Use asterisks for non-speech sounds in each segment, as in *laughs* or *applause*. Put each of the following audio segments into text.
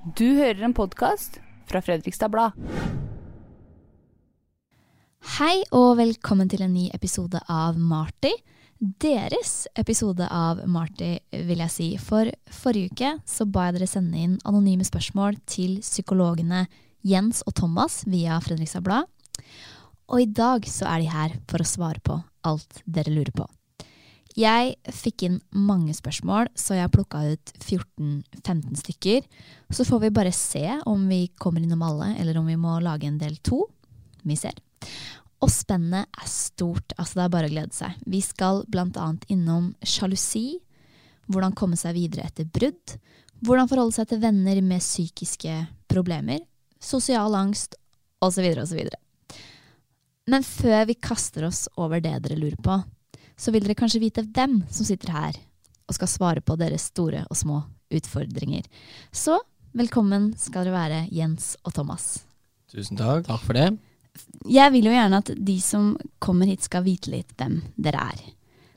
Du hører en podkast fra Fredrikstad Blad. Hei og velkommen til en ny episode av Marty. Deres episode av Marty, vil jeg si. For forrige uke så ba jeg dere sende inn anonyme spørsmål til psykologene Jens og Thomas via Fredrikstad Blad. Og i dag så er de her for å svare på alt dere lurer på. Jeg fikk inn mange spørsmål, så jeg plukka ut 14-15 stykker. Så får vi bare se om vi kommer innom alle, eller om vi må lage en del to. Vi ser. Og spennet er stort, altså det er bare å glede seg. Vi skal annet innom sjalusi, hvordan komme seg videre etter brudd, hvordan forholde seg til venner med psykiske problemer, sosial angst osv. osv. Men før vi kaster oss over det dere lurer på, så vil dere kanskje vite hvem som sitter her og skal svare på deres store og små utfordringer. Så velkommen skal dere være, Jens og Thomas. Tusen takk. Takk for det. Jeg vil jo gjerne at de som kommer hit, skal vite litt hvem dere er.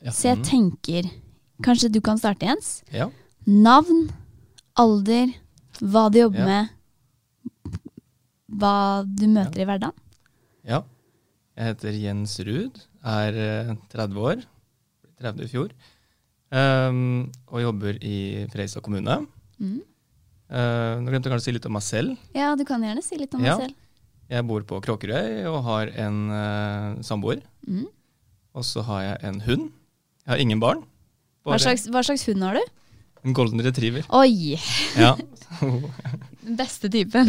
Ja. Så jeg tenker Kanskje du kan starte, Jens? Ja. Navn, alder, hva du jobber Ja. med, hva du møter i hverdagen. ja. Jeg heter Jens Ruud, er eh, 30 år, 30 i fjor, Um, og jobber i Freisa kommune. Mm. Uh, nå glemte jeg kanskje å si litt om meg selv. Ja, du kan gjerne si litt om Ja. meg selv. Jeg bor på Kråkerøy og har en uh, samboer. Mm. Og så har jeg en hund. Jeg har ingen barn. Hva slags, hva slags hund har du? En golden retriever. Oi! Ja. *laughs* Den beste typen.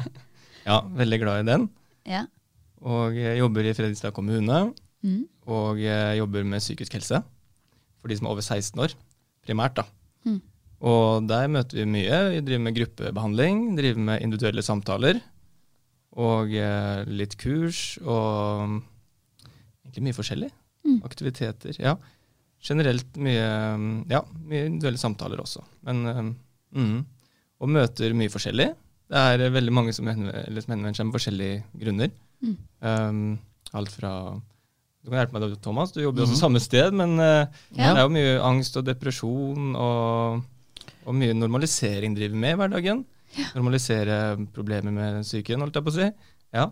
*laughs* ja, veldig glad i den. ja. Og jeg jobber i Fredrikstad kommune. Mhm. Og jeg jobber med psykisk helse for de som er over 16 år, primært. da. Mm. Og der møter vi mye. Vi driver med gruppebehandling, driver med individuelle samtaler. Og eh, litt kurs og mm, egentlig mye forskjellig. Mm. Aktiviteter. Ja. Generelt mye, mm, ja, mye individuelle samtaler også. Men, eh, mhm. Og møter mye forskjellig. Det er eh, veldig mange som henvender som henvender seg med forskjellige grunner. Mm. Um, alt fra Du kan hjelpe meg, Thomas. Du jobber jo også Mhm. samme sted, men eh, Ja. det er jo mye angst og depresjon og, og mye normalisering driver med i hverdagen. Normalisere problemer med psyken, holdt jeg på å si. Ja.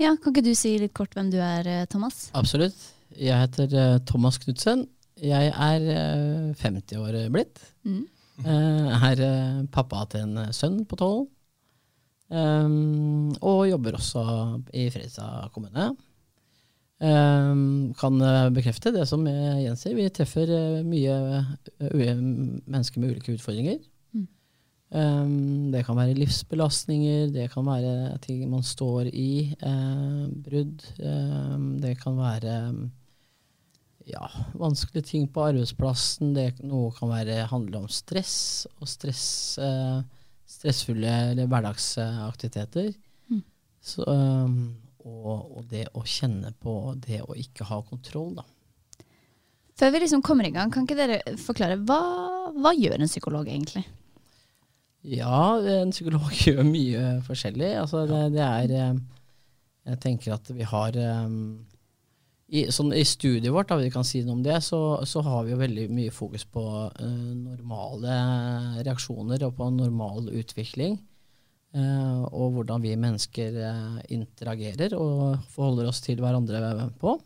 ja, Kan ikke du si litt kort hvem du er, eh, Thomas? Absolutt. Jeg heter uh, Thomas Knutsen. Jeg er uh, 50 år blitt. Mm. Uh, er pappa til en sønn på 12. Um, og jobber også i Fredrikstad kommune. Um, kan eh, bekrefte det som eh, Jens sier. Vi treffer eh, mye mennesker med ulike utfordringer. Um, det kan være livsbelastninger, det kan være ting man står i, eh, brudd. Um, det kan være ja, vanskelige ting på arbeidsplassen. Det, noe kan være, handle om stress og stress, eh, stressfulle eller hverdagsaktiviteter. Mm. Så, um, og, og det å kjenne på det å ikke ha kontroll, da. Før vi liksom kommer i gang, kan ikke dere forklare hva, hva gjør en psykolog egentlig? Ja, en psykolog *laughs* gjør mye forskjellig. Altså, det, det er eh, Jeg tenker at vi har eh, i, sånn, I studiet vårt, da, vi kan si noe om det, så, så har vi jo veldig mye fokus på uh, normale reaksjoner og på normal utvikling. Eh, og hvordan vi mennesker eh, interagerer og forholder oss til hverandre på.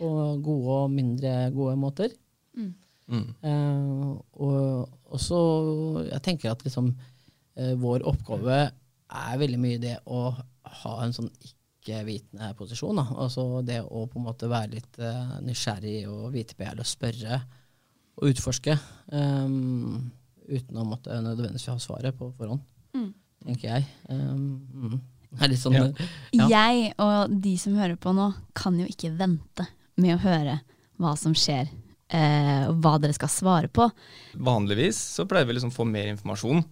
På gode og mindre gode måter. Mm. Eh, og, så Jeg tenker at liksom eh, vår oppgave er veldig mye det å ha en sånn ikke-vitende posisjon. Da. Altså det å på en måte være litt eh, nysgjerrig og vitebegjærlig og spørre og utforske. Um, uten å måtte nødvendigvis ha svaret på forhånd, Mm. Tenker jeg. Um, mm. Det sånn Ja. Ja. Jeg og de som hører på nå, kan jo ikke vente med å høre hva som skjer, eh, og hva dere skal svare på. Vanligvis så pleier vi liksom å få mer informasjon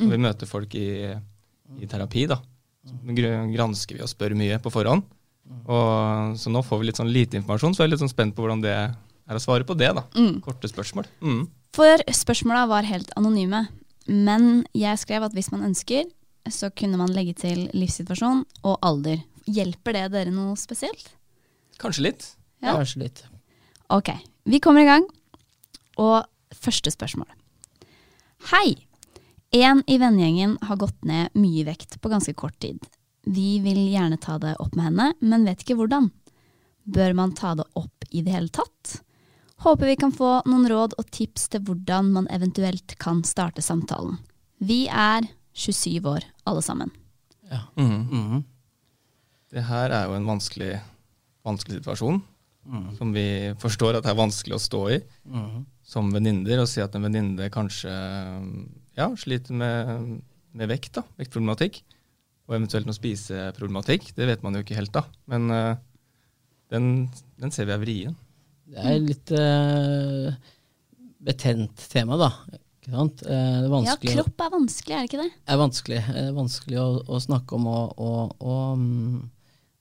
Når vi møter folk i, i terapi, da, så gransker vi og spør mye på forhånd. Og, så nå får vi litt sånn lite informasjon, så jeg er litt sånn spent på hvordan det er å svare på det. da. Mm. Korte spørsmål. Mm. For spørsmåla var helt anonyme. Men jeg skrev at hvis man ønsker, så kunne man legge til livssituasjon og alder. Hjelper det dere noe spesielt? Kanskje litt. Ja. Kanskje litt. Ok, vi kommer i gang. Og første spørsmål. Hei! En i vennegjengen har gått ned mye vekt på ganske kort tid. Vi vil gjerne ta det opp med henne, men vet ikke hvordan. Bør man ta det opp i det hele tatt? Håper vi kan få noen råd og tips til hvordan man eventuelt kan starte samtalen. Vi er 27 år, alle sammen. Ja. Mm -hmm. Det her er jo en vanskelig, vanskelig situasjon, som vi forstår at det er vanskelig å stå i Mhm. som venninner, og si at en venninne kanskje ja, sliter med, med vekt, da, vektproblematikk, og eventuelt noe spiseproblematikk. Det vet man jo ikke helt, da. Men uh, den, den ser vi er vrien. Det er litt uh, betent tema, da. Ikke sant? Eh, det er Ja, kropp er vanskelig, er det ikke det? er vanskelig, er vanskelig å, å snakke om, og, og, og mm,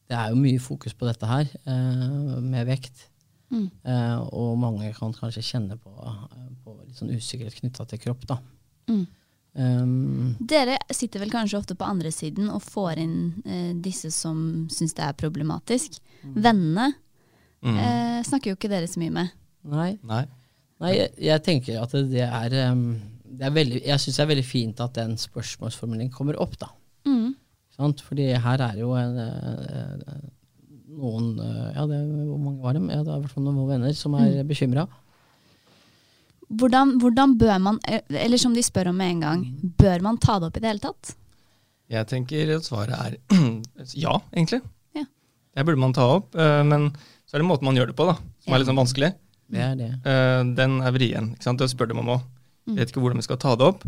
det er jo mye fokus på dette her, eh, med vekt. Mm. Eh, og mange kan kanskje kjenne på, eh, på litt sånn usikkerhet knytta til kropp, da. Mm. Um, Dere sitter vel kanskje ofte på andre siden og får inn eh, disse som syns det er problematisk. Vennene Mm. eh, snakker jo ikke dere så mye med. nei, Nei. Nei jeg, jeg tenker at det er, det er veldig, Jeg syns det er veldig fint at den spørsmålsformuleringen kommer opp, da. Mm. Sant? Fordi her er jo en, eh, noen eh, Ja, det, hvor mange var dem? Ja, det er i hvert fall noen venner som er Mm. bekymra. Hvordan, hvordan bør man, eh, eller som de spør om med en gang, bør man ta det opp i det hele tatt? Jeg tenker at svaret er *clears throat* ja, egentlig. Ja. Det burde man ta opp, men så er det måten man gjør det på, da, som Ja. er litt sånn vanskelig. Det er det. Eh, den er vrien. ikke sant? Det spør dem om òg. Mm. Vet ikke hvordan vi skal ta det opp.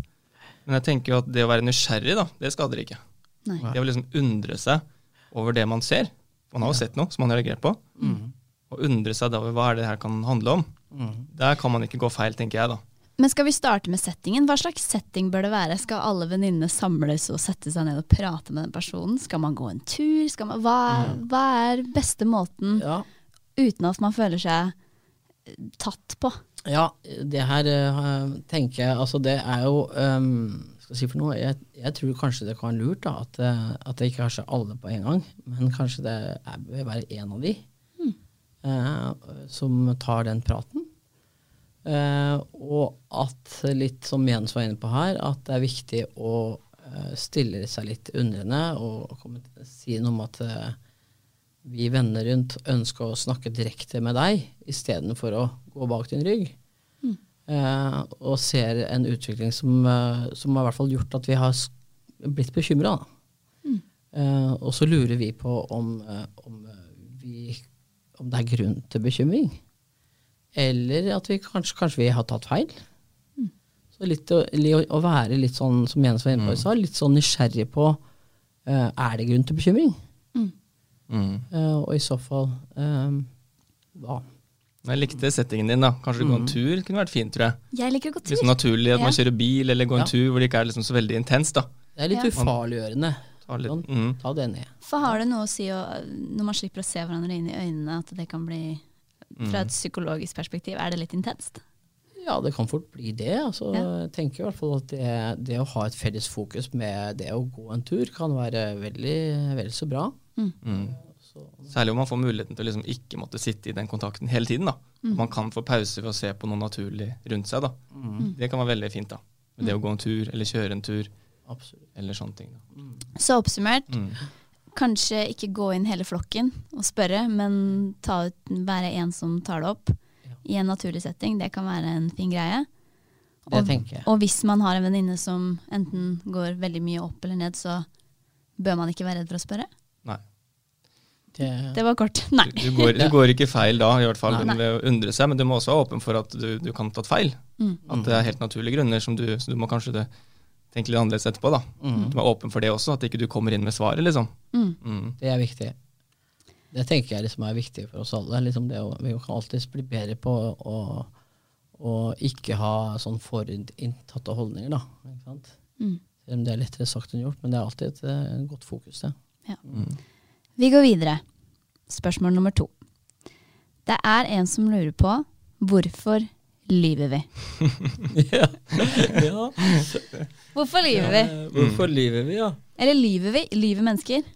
Men jeg tenker jo at det å være nysgjerrig, da, det skader ikke. Nei. Det å liksom undre seg over det man ser. Man har jo sett noe som man har reagert på. Mm. Og undre seg over hva er det her kan handle om. Mm. Der kan man ikke gå feil, tenker jeg da. Men skal vi starte med settingen? Hva slags setting bør det være? Skal alle venninnene samles og sette seg ned og prate med den personen? Skal man gå en tur? Skal man, hva, er, hva er beste måten Ja, uten at man føler seg tatt på? ja, det her eh, tenker jeg Altså, det er jo um, Skal jeg si for noe? Jeg, jeg tror kanskje det kan være lurt da, at, eh, at det ikke er så alle på en gang, men kanskje det er, bør være en av de eh, som tar den praten. Uh, og at litt som Jens var inne på her, at det er viktig å uh, stille seg litt undrende og komme, si noe om at eh, vi venner rundt ønsker å snakke direkte med deg istedenfor å gå bak din rygg. Eh, og ser en utvikling som, eh, som har i hvert fall gjort at vi har blitt bekymra. Eh, og så lurer vi på om, eh, om, eh, vi, om det er grunn til bekymring. Eller at vi kanskje, kanskje vi har tatt feil. Så litt å, å være litt sånn, som Jens var inne på i stad, litt sånn nysgjerrig på eh, er det grunn til bekymring. Mm. Eh, og i så fall eh, hva? Jeg likte settingen din. da. Kanskje gå en Mm. tur kunne vært fint, tror jeg. Jeg liker å gå Litt tur. sånn naturlig at man kjører bil eller går en Ja. tur hvor det ikke er liksom så veldig intenst. da. Det er litt Ja. ufarliggjørende. Ta litt, Sånn, mm. Ta det ned. For har det noe å si å, når man slipper å se hverandre inn i øynene, at det kan bli Fra et psykologisk perspektiv, er det litt intenst? Ja, det kan fort bli det. Altså, Ja. Jeg tenker i hvert fall at det, det å ha et felles fokus med det å gå en tur, kan være veldig veldig så bra. Mm. Særlig om man får muligheten til å liksom ikke måtte sitte i den kontakten hele tiden. da. Man kan få pause ved å se på noe naturlig rundt seg. da. Det kan være veldig fint. da. Med det å gå en tur eller kjøre en tur absolutt. eller sånne ting. da. Så oppsummert, Mm. kanskje ikke gå inn hele flokken og spørre, men ta ut, være en som tar det opp i en naturlig setting. Det kan være en fin greie. Og, og hvis man har en venninne som enten går veldig mye opp eller ned, så bør man ikke være redd for å spørre. Det, Det var kort. Nei. Du, du, går, du går ikke feil da, i hvert fall Nei. ved å undre seg, men du må også være åpen for at du, du kan tatt feil. Mm. At det er helt naturlige grunner, som du, så du må kanskje det, tenke litt annerledes etterpå. da. Mm. Du må være åpen for det også, at ikke du kommer inn med svaret, liksom. Mm. Mm. det er viktig. Det tenker jeg liksom er viktig for oss alle. Liksom det å, vi kan alltids bli bedre på å, å ikke ha sånn forinntatte holdninger. da. Ikke sant? Mm. det er lettere sagt enn gjort, men det er alltid et et godt fokus, det. Vi går videre. Spørsmål nummer to. Det er en som lurer på hvorfor lyver vi? *laughs* ja. ja. Hvorfor lyver vi? Ja, Hvorfor lyver vi, ja? Eller lyver vi? Lyver mennesker?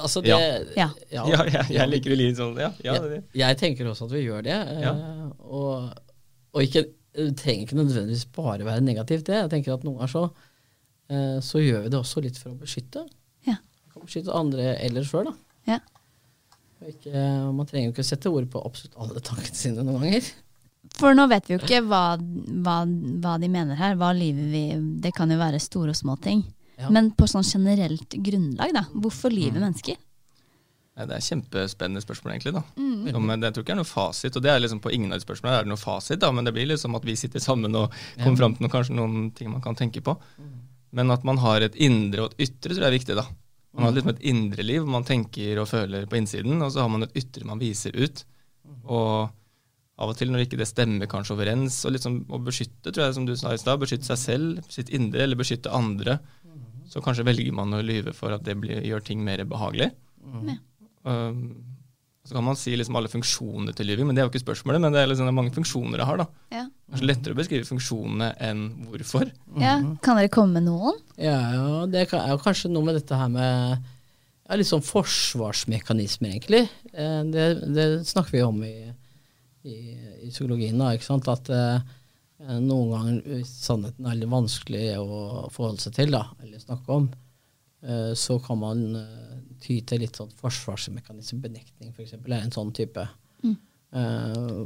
Altså det, Ja. Ja. Ja, jeg, jeg liker å lyve sånn. Ja, ja, jeg, jeg tenker også at vi gjør det. eh, Ja. Og, og ikke, det trenger ikke nødvendigvis bare være negativt, det. Jeg tenker at noen ganger så, eh, så gjør vi det også litt for å beskytte. Ja. Beskytte andre eller sjøl, da. Ja. Og Ikke, man trenger jo ikke å sette ord på absolutt alle tankene sine noen ganger. For nå vet vi jo ikke hva, hva, hva de mener her. Hva lyver vi Det kan jo være store og små ting. Ja. Men på sånn generelt grunnlag, da. Hvorfor lyver mennesker? Det er kjempespennende spørsmål, egentlig. da. Mm. Som, eh, det, jeg tror ikke det er noe fasit, og det er liksom på ingen av de spørsmålene er det noe fasit, da, men det blir liksom at vi sitter sammen og kommer fram til noe, kanskje noen ting man kan tenke på. Men at man har et indre og et ytre, tror jeg er viktig. da. Man har liksom et indre liv, man tenker og føler på innsiden, og så har man et ytre man viser ut. Og av og til når ikke det stemmer kanskje overens, og liksom å beskytte, tror jeg, som du sa i stad, beskytte seg selv, sitt indre, eller beskytte andre, så kanskje velger man å lyve for at det blir, gjør ting mer behagelig. Ja. Um, så kan man si liksom alle funksjonene til lyving, men det er jo ikke spørsmålet. Men det er, liksom, det er mange funksjoner det har. da. Ja. Kanskje lettere å beskrive funksjonene enn hvorfor. ja. Kan dere komme med noen? Ja, ja det er jo kanskje noe med dette her med ja, litt sånn forsvarsmekanismer, egentlig. Eh, Det, det snakker vi om i, i, i psykologien, da, ikke sant. At eh, noen ganger hvis sannheten er litt vanskelig å forholde seg til, da, eller snakke om, eh, så kan man eh, ty til litt sånn forsvarsmekanisme, benektning f.eks., er en sånn type. Eh,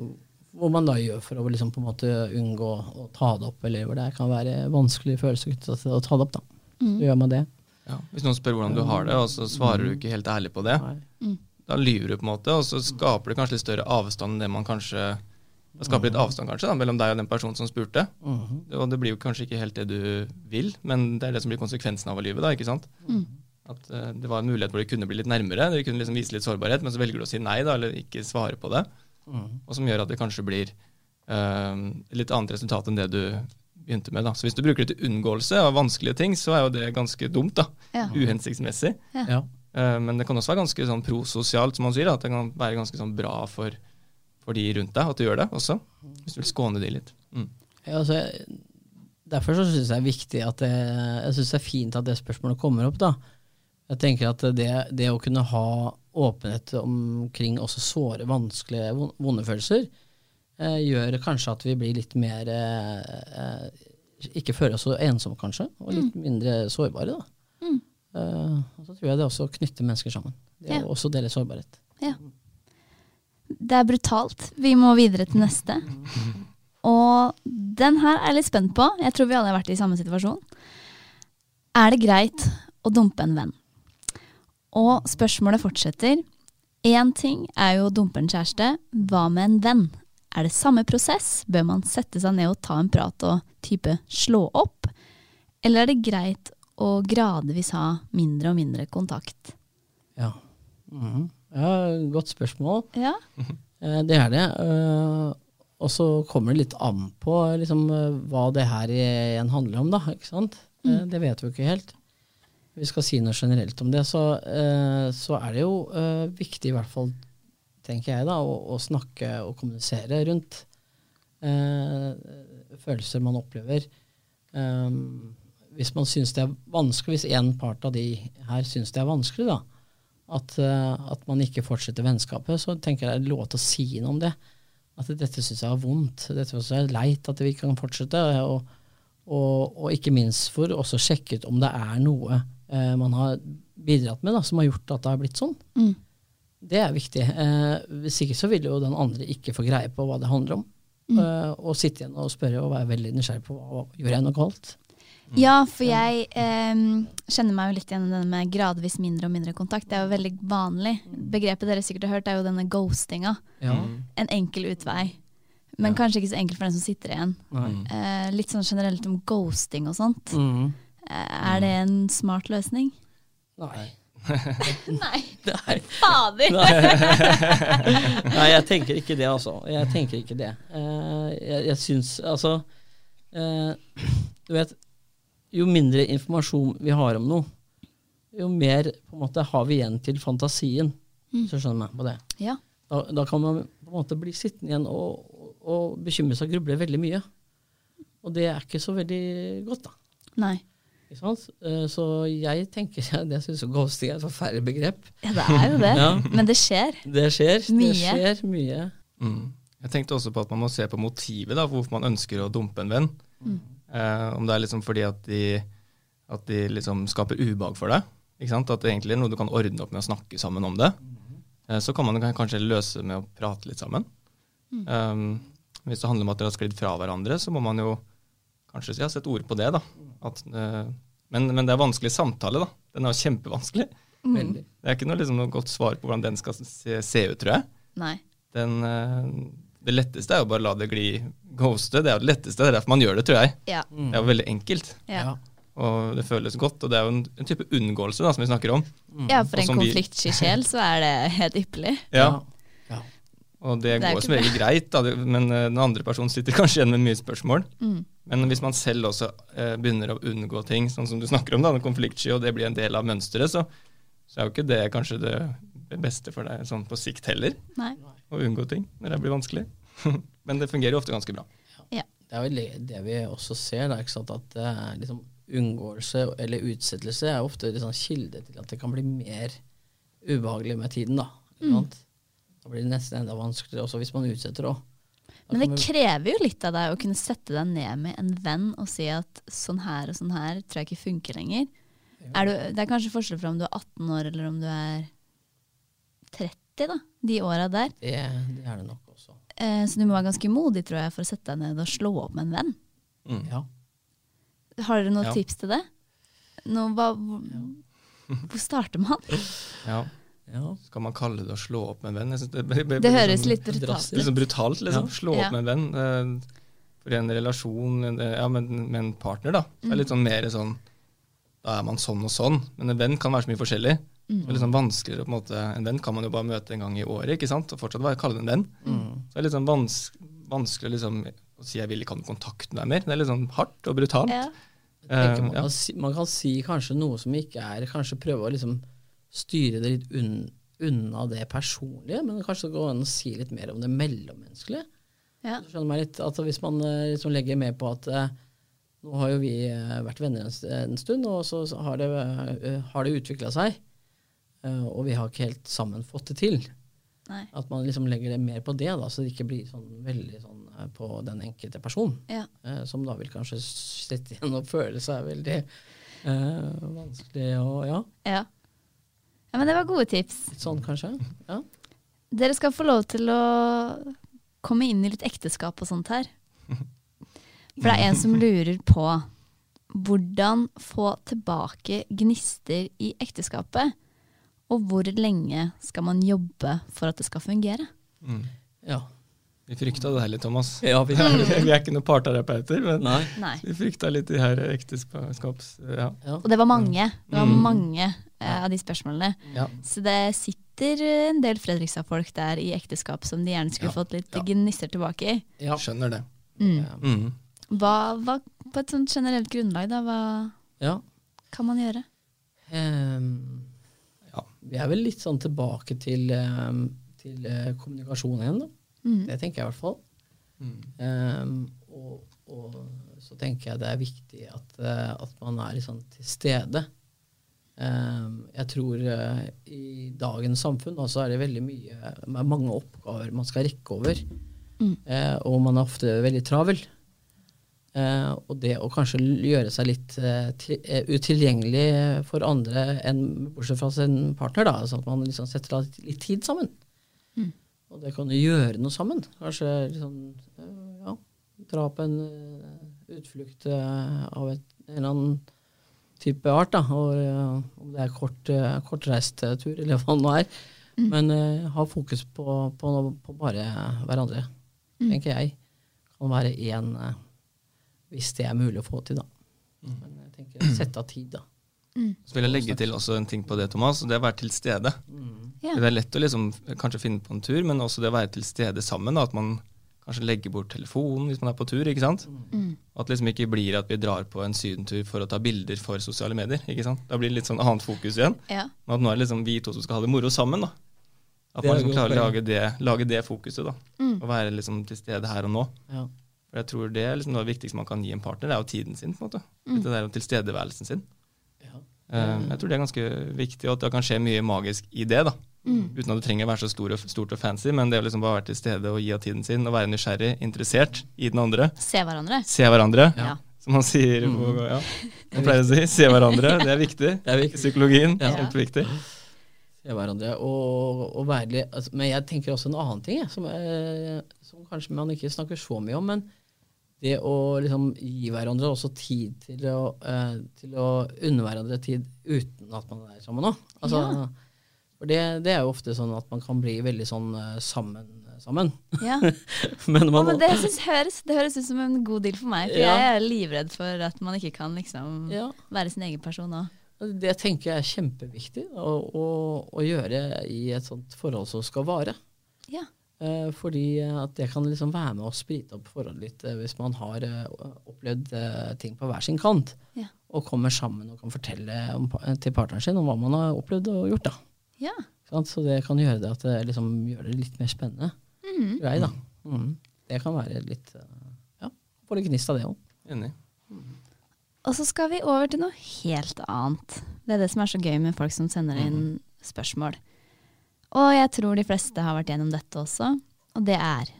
hvor man da gjør for å liksom på en måte unngå å ta det opp, eller hvor det kan være vanskelige følelser knyttet til å ta det opp. da. Så gjør man det. Ja. Hvis noen spør hvordan du har det, og så svarer du ikke helt ærlig på det, Nei. da lyver du på en måte, og så skaper det kanskje litt større avstand enn det man kanskje Det skaper litt avstand kanskje da, mellom deg og den personen som spurte. Mhm. Og det blir jo kanskje ikke helt det du vil, men det er det som blir konsekvensen av å lyve. da, ikke sant? At eh, det var en mulighet hvor det kunne bli litt nærmere, det kunne liksom vise litt sårbarhet, men så velger du å si nei da, eller ikke svare på det. Mm. Og som gjør at det kanskje blir eh, litt annet resultat enn det du begynte med. da. Så hvis du bruker det til unngåelse av vanskelige ting, så er jo det ganske dumt. da. Ja. Uhensiktsmessig. Ja. Uh, men det kan også være ganske sånn prososialt, som man sier. da, At det kan være ganske sånn bra for, for de rundt deg at du gjør det også. Hvis du vil skåne de litt. Mm. Ja, altså, derfor så syns jeg det er viktig at det, jeg synes det er fint at det spørsmålet kommer opp. da. Jeg tenker at det, det å kunne ha åpenhet omkring også såre, vanskelige, vonde følelser, eh, gjør kanskje at vi blir litt mer eh, eh, Ikke føler oss så ensomme, kanskje, og litt mindre sårbare. da. Eh, og så tror jeg det også knytter mennesker sammen. Det Ja. å også dele sårbarhet. Ja. Det er brutalt. Vi må videre til neste. Og den her er jeg litt spent på. Jeg tror vi alle har vært i samme situasjon. Er det greit å dumpe en venn? Og spørsmålet fortsetter. Én ting er jo å dumpe en kjæreste. Hva med en venn? Er det samme prosess? Bør man sette seg ned og ta en prat og type slå opp? Eller er det greit å gradvis ha mindre og mindre kontakt? Ja. Mhm. ja, godt spørsmål. Ja. *laughs* Eh, Det er det. eh, Og så kommer det litt an på liksom, eh, hva det her igjen handler om, da. Ikke sant? Mm. Det vet vi ikke helt. Vi skal si noe generelt om det. Så, eh, så er det jo eh, viktig, i hvert fall, tenker jeg, da, å, å snakke og kommunisere rundt eh, følelser man opplever. Um, hvis man syns det er vanskelig, hvis en part av de her syns det er vanskelig, da, at, eh, at man ikke fortsetter vennskapet, så tenker jeg det er lov til å si noe om det. At dette syns jeg er vondt, dette synes jeg er leit at vi ikke kan fortsette. Og, og, og ikke minst for også sjekke ut om det er noe eh, man har bidratt med da, som har gjort at det har blitt sånn. Mm. Det er viktig. Eh, hvis ikke så vil jo den andre ikke få greie på hva det handler om. Eh, og sitte igjen og spørre og være veldig nysgjerrig på hva gjør jeg noe galt. Ja, for jeg eh, kjenner meg jo litt igjen i denne med gradvis mindre og mindre kontakt. Det er jo veldig vanlig. Begrepet dere sikkert har hørt, er jo denne ghostinga. Ja. En enkel utvei. Men kanskje ikke så enkel for den som sitter igjen. Eh, litt sånn generelt om ghosting og sånt. Mhm. Er det en smart løsning? Nei. *laughs* Nei. Nei. Fader! *laughs* Nei, jeg tenker ikke det, altså. Jeg tenker ikke det. Eh, jeg, jeg syns Altså eh, Du vet, jo mindre informasjon vi har om noe, jo mer på en måte har vi igjen til fantasien. Hvis du skjønner meg på det. Ja. Da, da kan man på en måte bli sittende igjen og, og, og bekymre seg og gruble veldig mye. Og det er ikke så veldig godt, da. Nei. Ikke sant? Eh, Så jeg tenker *laughs* Jeg syns ghosting er et forferdelig begrep. Ja, det er jo det. Ja. Men det skjer. Det skjer. Mye. Det skjer mye. Mm. Jeg tenkte også på at man må se på motivet da, for hvorfor man ønsker å dumpe en venn. Mm. Eh, om det er liksom fordi at de, at de liksom skaper ubehag for deg. Ikke sant? At det egentlig er noe du kan ordne opp med å snakke sammen om det. Eh, så kan man kan- kanskje løse med å prate litt sammen. Mm. Um, hvis det handler om at dere har sklidd fra hverandre, så må man jo kanskje si, ja, sette ord på det. da. At, eh, men, men det er vanskelig samtale. da. Den er jo kjempevanskelig. Mm. Det er ikke noe, liksom, noe godt svar på hvordan den skal se, se ut, tror jeg. Nei. Den, eh, det letteste er jo bare å la det gli ghoste. Det er jo det letteste, det er derfor man gjør det, tror jeg. Ja. Mm. Det er jo veldig enkelt, Ja. og det føles godt. Og det er jo en, en type unngåelse da, som vi snakker om. ja, for en som vi- konfliktsky sjel så er det helt ypperlig. Ja, Ja. Og det, Det går som regel greit, da, men eh, den andre personen sitter kanskje igjen med mye spørsmål. Mm. Men hvis man selv også eh, begynner å unngå ting, sånn som du snakker om, da, konfliktsky, og det blir en del av mønsteret, så, så er jo ikke det kanskje det, det beste for deg sånn på sikt heller, Nei. å unngå ting når det blir vanskelig. *laughs* men det fungerer jo ofte ganske bra. Ja. Det er vel det, vi også ser, da, ikke sant? at det er liksom unngåelse eller utsettelse er ofte liksom kilde til at det kan bli mer ubehagelig med tiden. Da ikke Mm. Da blir det nesten enda vanskeligere også hvis man utsetter òg. Men det krever jo litt av deg å kunne sette deg ned med en venn og si at sånn her og sånn her tror jeg ikke funker lenger. Er du, det er kanskje forskjell fra om du er 18 år eller om du er 30, da. De åra der. Det, det er det nok også. Eh, så du må være ganske modig tror jeg, for å sette deg ned og slå opp med en venn. Mm. Ja. Har dere noen Ja. tips til det? Nå, hva, hvor, hvor starter man? Ja. Ja. Skal man kalle det å slå opp med en venn? Det, det, det, Det høres sånn- litt brutalt ut. Liksom brutalt, liksom. Ja. Slå Ja. opp med en venn. eh, For en relasjon en- ja, med, med en partner, da. Det er litt sånn mer sånn Da er man sånn og sånn. Men en venn kan være så mye forskjellig. Det er litt sånn vanskeligere på en måte En venn kan man jo bare møte en gang i året, ikke sant? Og fortsatt bare kalle det en venn. Så det er litt sånn vans vanskelig liksom, å si 'jeg vil ikke ha noen kontakt med deg mer'. Det er litt sånn hardt og brutalt. Ja. Jeg man, Eh, ja. kan si, man kan si kanskje noe som ikke er Kanskje prøve å liksom styre det litt unn, unna det personlige, men kanskje gå an å si litt mer om det mellommenneskelige. Ja. Så skjønner meg litt, at Hvis man eh, liksom legger med på at eh, nå har jo vi eh, vært venner en, stund, og så har det, har det utvikla seg, og vi har ikke helt sammen fått det til. Nei. At man liksom legger det mer på det, da, så det ikke blir sånn veldig sånn på den enkelte person. Ja. Som da vil kanskje sitte igjen og føle seg veldig eh, vanskelig og ja, Ja. Ja, men det var gode tips. litt sånn kanskje. Ja. Dere skal få lov til å komme inn i litt ekteskap og sånt her. For det er en som lurer på hvordan få tilbake gnister i ekteskapet. Og hvor lenge skal man jobbe for at det skal fungere? Mm. ja. Vi frykta det her litt, Thomas. Ja, vi- *laughs* vi er ikke noen parterapeuter, men. Nei. vi frykta litt de her ekteskaps... Ja. Ja. Og det var mange. Det var Mm. mange eh, av de spørsmålene. Ja. Så det sitter en del Fredrikstad-folk der i ekteskap som de gjerne skulle Ja. fått litt Ja. gnister tilbake i. Ja. Skjønner det. Mm. Mm. Hva, hva, på et sånt generelt grunnlag, da, hva ja. kan man gjøre? Um, Ja. Vi er vel litt sånn tilbake til, um, til uh, kommunikasjon igjen, da. Mm. Det tenker jeg i hvert fall. Mm. Ehm, og, og så tenker jeg det er viktig at, eh, at man er liksom til stede. Ehm, jeg tror eh, i dagens samfunn så er det veldig mye mange oppgaver man skal rekke over. Mm. Eh, og man er ofte veldig travel. Eh, og det å kanskje gjøre seg litt til, utilgjengelig for andre enn bortsett fra sin partner, da, sånn at man liksom setter av litt, tid sammen. Mm. Og det kan jo gjøre noe sammen. Kanskje liksom, ja, dra på en utflukt av et, en eller annen type art. Da, og, eh, om det er kort, uh, kortreist eh, tur, eller hva det nå er. Mm. Men uh, ha fokus på, på, på bare hverandre, Mm. tenker jeg. Kan være én uh, hvis det er mulig å få til, da. Men jeg tenker sette av tid, da. Mm. Så vil jeg legge til også en ting på det, Thomas, det er å være til stede. Ja. Det er lett å liksom kanskje finne på en tur, men også det å være til stede sammen. Da, at man kanskje legge bort telefonen hvis man er på tur. ikke sant? Mm. At det liksom ikke blir at vi drar på en sydentur for å ta bilder for sosiale medier. ikke sant? Da blir det litt sånn annet fokus igjen. Ja. Men at nå er det liksom vi to som skal ha det moro sammen. da. At man liksom klarer å lage det, lage det fokuset. da. Mm. Og være liksom til stede her og nå. Ja. For jeg tror det er liksom noe av det viktigste man kan gi en partner, det er jo tiden sin. på en måte. Mm. Det der om tilstedeværelsen sin. Ja. Um, jeg tror det er ganske viktig, og at det kan skje mye magisk i det. da. Mm. Uten at det trenger å være så stor og, stort og fancy, men det å liksom bare være til stede og gi av tiden sin, og være nysgjerrig, interessert i den andre. Se hverandre. Se hverandre, Ja. som man sier på ja. *laughs* Man pleier å si. Se hverandre, det er viktig. Det er viktig. Psykologien, Ja. kjempeviktig. Se hverandre og, og være litt altså, Men jeg tenker også en annen ting, jeg, som, eh, som kanskje man ikke snakker så mye om. Men det å liksom gi hverandre også tid til å, eh, til å unne hverandre tid uten at man er sammen òg. Altså, Ja. For det, det er jo ofte sånn at man kan bli veldig sånn eh, sammen. sammen. Ja. *laughs* men man, ja, men det, synes, høres, det høres ut som en god deal for meg, for Ja. jeg er livredd for at man ikke kan liksom være sin egen person òg. det tenker jeg er kjempeviktig å, å, å gjøre i et sånt forhold som skal vare. Ja. Eh, fordi at det kan liksom være med å sprite opp forholdet litt eh, hvis man har eh, opplevd ting på hver sin kant. Ja. Og kommer sammen og kan fortelle om, til partneren sin om hva man har opplevd og gjort. da. Ja. Sant? Så det kan gjøre det at det liksom gjør det litt mer spennende. Mm. Grei, da. Mm. Det kan være litt eh, Ja, få litt gnist av det òg. Enig. Og så skal vi over til noe helt annet. Det er det som er så gøy med folk som sender inn spørsmål. Og jeg tror de fleste har vært gjennom dette også, og det er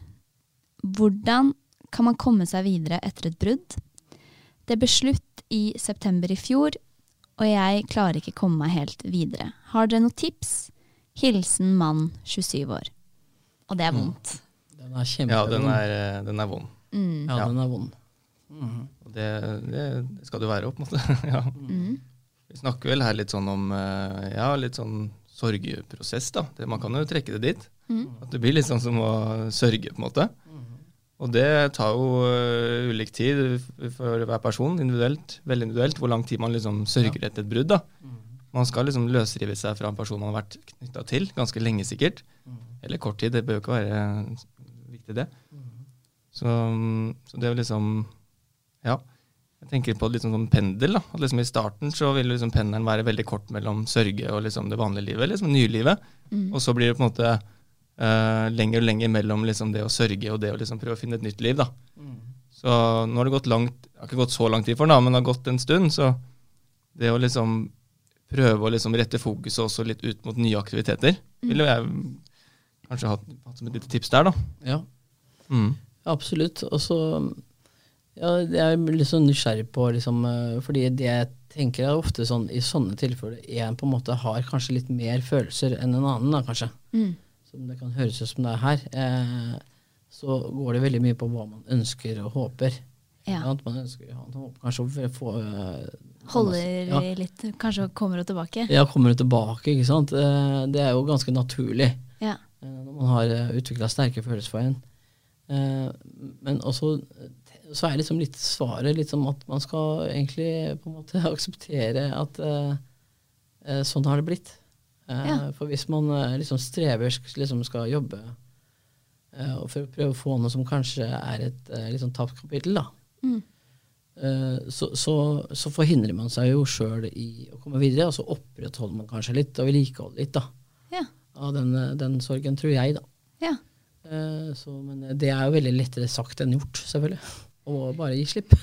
Hvordan kan man komme seg videre etter et brudd? Det ble slutt i september i fjor, og jeg klarer ikke komme meg helt videre. Har dere noen tips? Hilsen mann 27 år. Og det er vondt. Den er kjempevond. Ja, den er, eh, den er vond. Mm. ja, den er vond. Mm. Og det, det skal du være, på en måte. *laughs* ja. Mm. Vi snakker vel her litt sånn om eh, ja, litt sånn sorgprosess, da. Man kan jo trekke det dit. Mm. At det blir litt sånn som å sørge, på en måte. Og det tar jo eh, ulik tid for hver person, individuelt, veldig individuelt, hvor lang tid man liksom sørger etter et brudd. da. Man skal liksom løsrive seg fra en person man har vært knytta til, ganske lenge sikkert. Eller kort tid, det bør jo ikke være viktig, det. Så, mm, så det er jo liksom Ja. Jeg tenker på det litt sånn som pendel. da. At liksom I starten så vil liksom pendelen være veldig kort mellom sørge og liksom det vanlige livet, liksom nylivet. Mm. Og så blir det på en måte eh, lenger og lenger mellom liksom det å sørge og det å liksom prøve å finne et nytt liv. da. Så nå har det gått langt, det har ikke gått så lang tid for den, da, men det har gått en stund. Så det å liksom prøve å liksom rette fokuset også litt ut mot nye aktiviteter, ville jeg kanskje hatt, hatt som et lite tips der, da. Ja. Mm. Absolutt. Og så ja, jeg er litt sånn nysgjerrig på liksom, eh, Fordi det jeg tenker er ofte sånn i sånne tilfeller en på en måte har kanskje litt mer følelser enn en annen, da, kanskje. Mm. Som det kan høres ut som det er her. Eh, så går det veldig mye på hva man ønsker og håper. Ja. Sant? Man ønsker man håper kanskje å få eh, Holder ja. litt, kanskje kommer hun tilbake. Ja, kommer hun tilbake, ikke sant. Eh, det er jo ganske naturlig Ja. når man har utvikla sterke følelser for en. Men også så er liksom litt svaret litt som at man skal egentlig på en måte *laughs* akseptere at sånn har det blitt. Eh, Ja. For hvis man eh, liksom strever, sk- liksom skal jobbe eh, og for å prøve å få noe som kanskje er et liksom, tapt kapittel, da, Mm. eh, så, så, så forhindrer man seg jo sjøl i å komme videre, og så opprettholder man kanskje litt og vedlikeholder litt da, Ja. av den, eh, den sorgen, tror jeg. da. ja. Eh, så, men det er jo veldig lettere sagt enn gjort, selvfølgelig. Å bare gi slipp.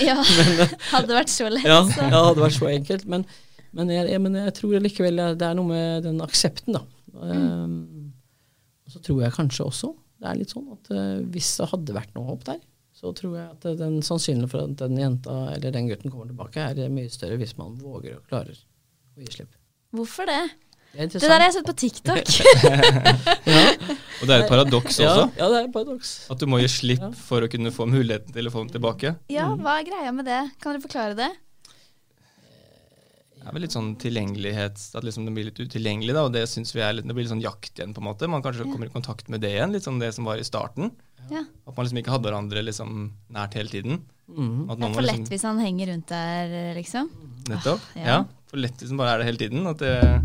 Ja, *laughs* *laughs* hadde vært så lett, Ja, så. ja, det hadde vært så enkelt. Men, men, jeg, jeg, men jeg tror likevel det er noe med den aksepten, da. Um, og så tror jeg kanskje også det er litt sånn at uh, hvis det hadde vært noe håp der, så tror jeg at den sannsynligheten for at den jenta eller den gutten kommer tilbake, er mye større hvis man våger og klarer å gi slipp. Hvorfor det? Det er Det der har jeg sett på TikTok. *laughs* Og det er et paradoks Ja, også. ja, det er et paradoks. At du må gi slipp Ja. for å kunne få muligheten til å få den tilbake. Ja, hva er greia med det? Kan dere forklare det? Det er vel litt sånn tilgjengelighet, at liksom det blir litt utilgjengelig, da, og det synes vi er litt, det blir litt sånn jakt igjen, på en måte. Man kanskje Ja. kommer i kontakt med det igjen, litt sånn det som var i starten. Ja. At man liksom ikke hadde hverandre liksom nært hele tiden. Mm. At Det er for lett liksom, hvis han henger rundt der, liksom. Nettopp. Ah, ja. ja. For lett hvis han bare er det hele tiden. At det,